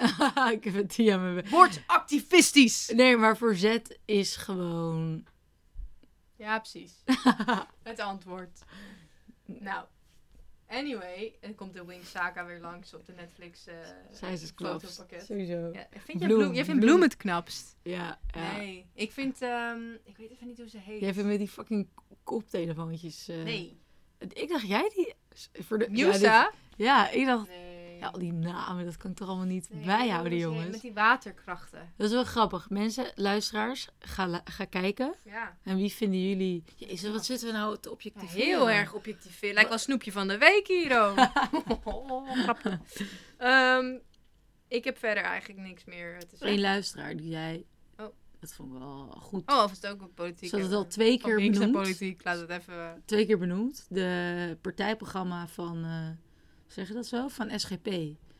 ik heb het hier aan mijn. Word activistisch! Nee, maar verzet is gewoon... Ja, precies. Het antwoord. Nou, anyway, er komt de Wing Saga weer langs op de Netflix eh Zij is fotopakket. Sowieso. Ja, vind jij Bloem, bloem, jij vindt bloem. bloem het knapst? Ja, ja. Nee, ik vind, ehm, ik weet even niet hoe ze heet. Jij vindt met die fucking koptelefoontjes... eh, Nee, Ik dacht, jij die... Voor de, ja, Musa? dit- Ja, ik dacht... Nee. Ja, al die namen, dat kan ik toch allemaal niet Nee, bijhouden, jongens. Met die waterkrachten. Dat is wel grappig. Mensen, luisteraars, ga, ga kijken. Ja. En wie vinden jullie... Jezus, wat zitten we nou te Ja, objectiveren? heel erg objectiveer. Lijkt wel snoepje van de week hier ook. oh, grappig. Ehm, ik heb verder eigenlijk niks meer te Eén luisteraar die zei... Oh. Dat vond ik wel goed. Oh, of is het ook een politiek? Ze had het al twee keer benoemd. politiek, laat het even... Twee keer benoemd. De partijprogramma van... eh zeg je dat zo? Van SGP.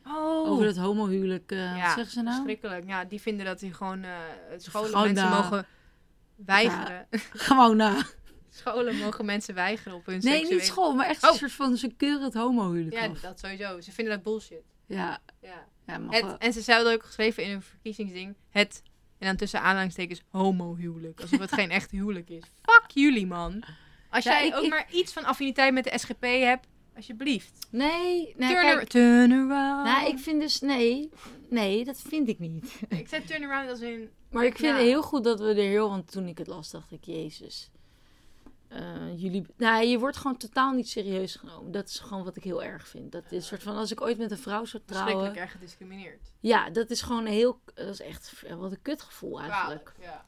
Oh, Over het homohuwelijk. eh ja, zeggen ze nou? verschrikkelijk. Ja, die vinden dat die gewoon eh, scholen Gewoon mensen na- mogen weigeren. Gewoon na. scholen mogen mensen weigeren op hun Nee, seksuele... niet school, maar echt Oh. een soort van... Ze keuren het homohuwelijk Ja, af. dat sowieso. Ze vinden dat bullshit. Ja, Ja. Het, en ze hadden ook geschreven in een verkiezingsding... Het, en dan tussen aanhalingstekens, homohuwelijk. Alsof het geen echt huwelijk is. Fuck jullie, man. Als Ja, jij ik- ook ik- maar iets van affiniteit met de SGP hebt, alsjeblieft. Nee, nee turn, kijk, ar- turn around. Nou, ik vind dus... Nee, nee, dat vind ik niet. Ik zei turn around als in... Maar ik vind Ja. het heel goed dat we er heel... Want toen ik het las, dacht ik, jezus. Eh, jullie... Nou, je wordt gewoon totaal niet serieus genomen. Dat is gewoon wat ik heel erg vind. Dat is een soort van... Als ik ooit met een vrouw zou trouwen... Erg gediscrimineerd. Ja, dat is gewoon heel... Dat is echt... Wat een kutgevoel eigenlijk. Kwalijk, Ja.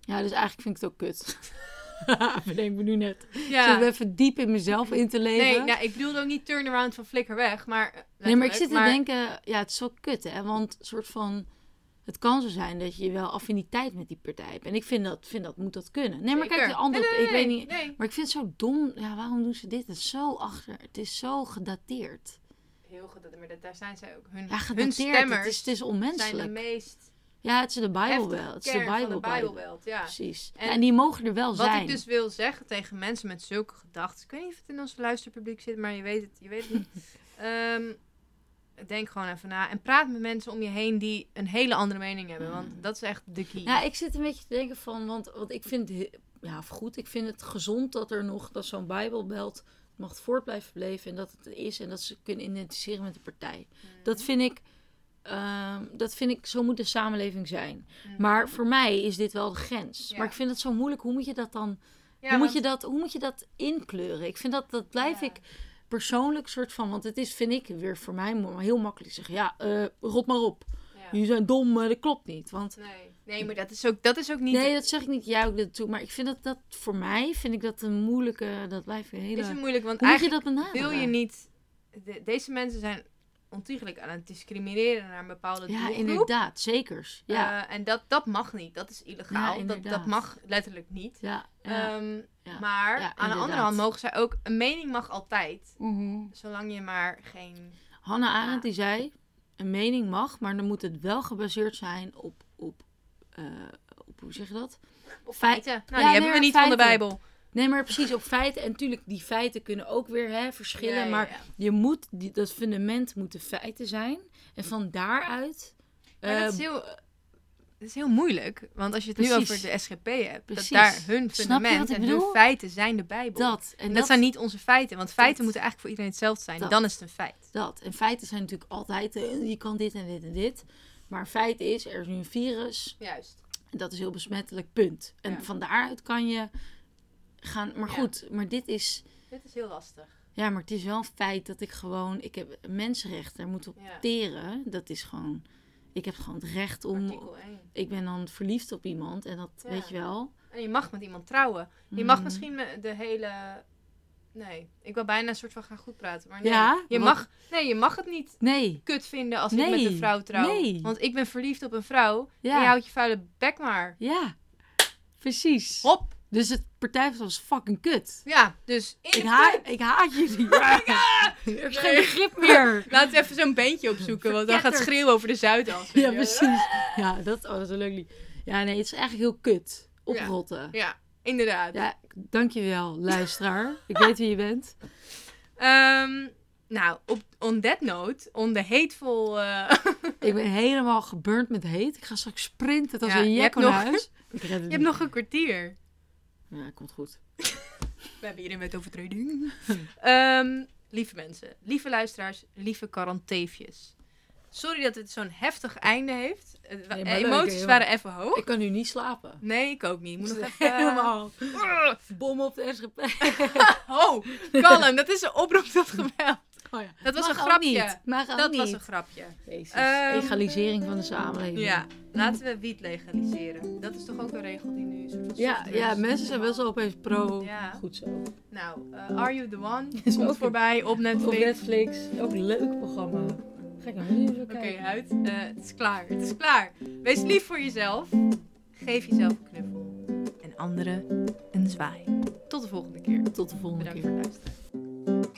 Ja, dus eigenlijk vind ik het ook kut. Bedenk me nu net. Ja. even diep in mezelf in te leven. Nee, nou, ik bedoelde ook niet turnaround van flikker weg, maar... Nee, maar ik zit te denken, ja, het is wel kut, hè? Want een soort van, het kan zo zijn dat je wel affiniteit met die partij hebt. En ik vind dat, vind dat moet dat kunnen. Nee, maar kijk, de andere, Nee, nee, ik nee, weet niet. Nee. Maar ik vind het zo dom. Ja, waarom doen ze dit? Het is zo achter, het is zo gedateerd. Heel goed, maar dat- daar zijn zij ook. Hun, Ja, hun gedateerd. stemmers Het is, het is zijn onmenselijk. de meest Ja, het is de Bijbelbelt. Het is de Bijbelbelt. Ja. Precies. En Ja, en die mogen er wel Wat zijn. ik dus wil zeggen tegen mensen met zulke gedachten. Ik weet niet of het in ons luisterpubliek zit, maar je weet het, je weet het niet. Ehm, denk gewoon even na. En praat met mensen om je heen die een hele andere mening hebben. Want dat is echt de key. Ja, ik zit een beetje te denken van, want, want ik vind, ja, goed, ik vind het gezond dat er nog, dat zo'n Bijbelbelt mag voort blijven leven en dat het is en dat ze kunnen identificeren met de partij. Mhm. Dat vind ik, ehm, dat vind ik, zo moet de samenleving zijn. Mhm. Maar voor mij is dit wel de grens. Ja. Maar ik vind het zo moeilijk. Hoe moet je dat dan, Ja, hoe, moet je dat, hoe moet je dat inkleuren? Ik vind dat, dat blijf Ja. ik persoonlijk soort van, want het is, vind ik, weer voor mij heel makkelijk zeggen, ja, eh, rot maar op. ja. Jullie zijn dom, dat klopt niet. Want Nee. nee, maar dat is ook, dat is ook niet... nee, dat zeg ik niet dat toe. Maar ik vind dat, dat voor mij, vind ik dat een moeilijke, dat blijft een hele... is het moeilijk, want hoe moet je eigenlijk dat benaderen? wil je niet... de- deze mensen zijn ontiegelijk aan het discrimineren naar een bepaalde Ja, doelgroep. inderdaad, zekers. Ja, Eh, en dat, dat mag niet. Dat is illegaal. Ja, dat, dat mag letterlijk niet. ja, ja. Ehm, ja. Maar Ja, aan de andere hand mogen zij ook... Een mening mag altijd. Mhm. Zolang je maar geen... Hannah Arendt Ja. die zei, een mening mag, maar dan moet het wel gebaseerd zijn op, op, eh, op hoe zeg je dat? Op Feit- feiten. Nou, Ja, die nee, hebben we niet van de. Bijbel. Nee, maar precies op feiten. En natuurlijk, die feiten kunnen ook weer hè, verschillen. Ja, ja, maar je moet, die, dat fundament moeten feiten zijn. En van daaruit... Maar dat eh, is heel... Dat is heel moeilijk, want als je het nu over de SGP hebt, Precies. dat daar hun fundament en hun feiten zijn de Bijbel. dat. En En dat, dat, zijn niet onze feiten, want feiten Dat. moeten eigenlijk voor iedereen hetzelfde zijn. Dat. Dan is het een feit. dat. En feiten zijn natuurlijk altijd, eh, je kan dit en dit en dit. Maar feit is, er is nu een virus. Juist. En dat is heel besmettelijk, punt. En van daaruit kan je gaan... Maar Ja. goed, maar dit is... Dit is heel lastig. Ja, maar het is wel een feit dat ik gewoon... Ik heb mensenrechten, daar moet op Ja. teren. Dat is gewoon... Ik heb gewoon het recht om... Artikel 1. Ik ben dan verliefd op iemand en dat Ja. weet je wel. En je mag met iemand trouwen. Je mag Mm. misschien de hele... Nee, ik wil bijna een soort van gaan goed praten. Maar nee, Ja? je, mag... nee je mag het niet Nee. kut vinden als ik met een vrouw trouw. Nee. Want ik ben verliefd op een vrouw. Ja. En je houdt je vuile bek maar. Ja. Precies. Hop. Dus het partij was fucking kut. Ja, dus... Ik, de ha kut. ik haat jullie. Er is geen begrip meer. Laten we even zo'n beentje opzoeken, want dan gaat schreeuwen over de Zuidas. Ja, precies. Ja, dat, oh, dat is een leuk lied. Ja, nee, het is eigenlijk heel kut. Oprotten. Ja, Ja, inderdaad. dankjewel, luisteraar. ik weet wie je bent. Ehm, nou, op, on that note, on the hateful... eh, Ik ben helemaal geburnt met heet. Ik ga straks sprinten als Ja, een jek naar huis. Ik je hebt nog een kwartier. Ja, komt goed. We hebben hier een wetovertreding. Ehm lieve mensen, lieve luisteraars, lieve karanteefjes. Sorry dat het zo'n heftig einde heeft. Nee, maar leuk, emoties waren even hoog. Ik kan nu niet slapen. Nee, ik ook niet. Ik moet nog even... Helemaal. Bom op de SGP. Oh, kalm. Dat is een oproep tot geweld. Oh ja. Dat was Mag een grapje. Niet. Mag ook Dat niet. was een grapje. Jezus. Ehm, Egalisering van de samenleving. Ja, laten we wiet legaliseren. Dat is toch ook een regel die nu een soort van Ja, ja, is. mensen zijn best wel opeens pro. Ja. Goed zo. Nou, eh, Are You The One? Is Komt ook- voorbij op Netflix. Op Netflix. Ook een leuk programma. Ga ik nog niet eens Oké, kijken. uit. Eh, het is klaar. Het is klaar. Wees lief voor jezelf. Geef jezelf een knuffel. En anderen een zwaai. Tot de volgende keer. Tot de volgende Bedankt keer. voor het luisteren.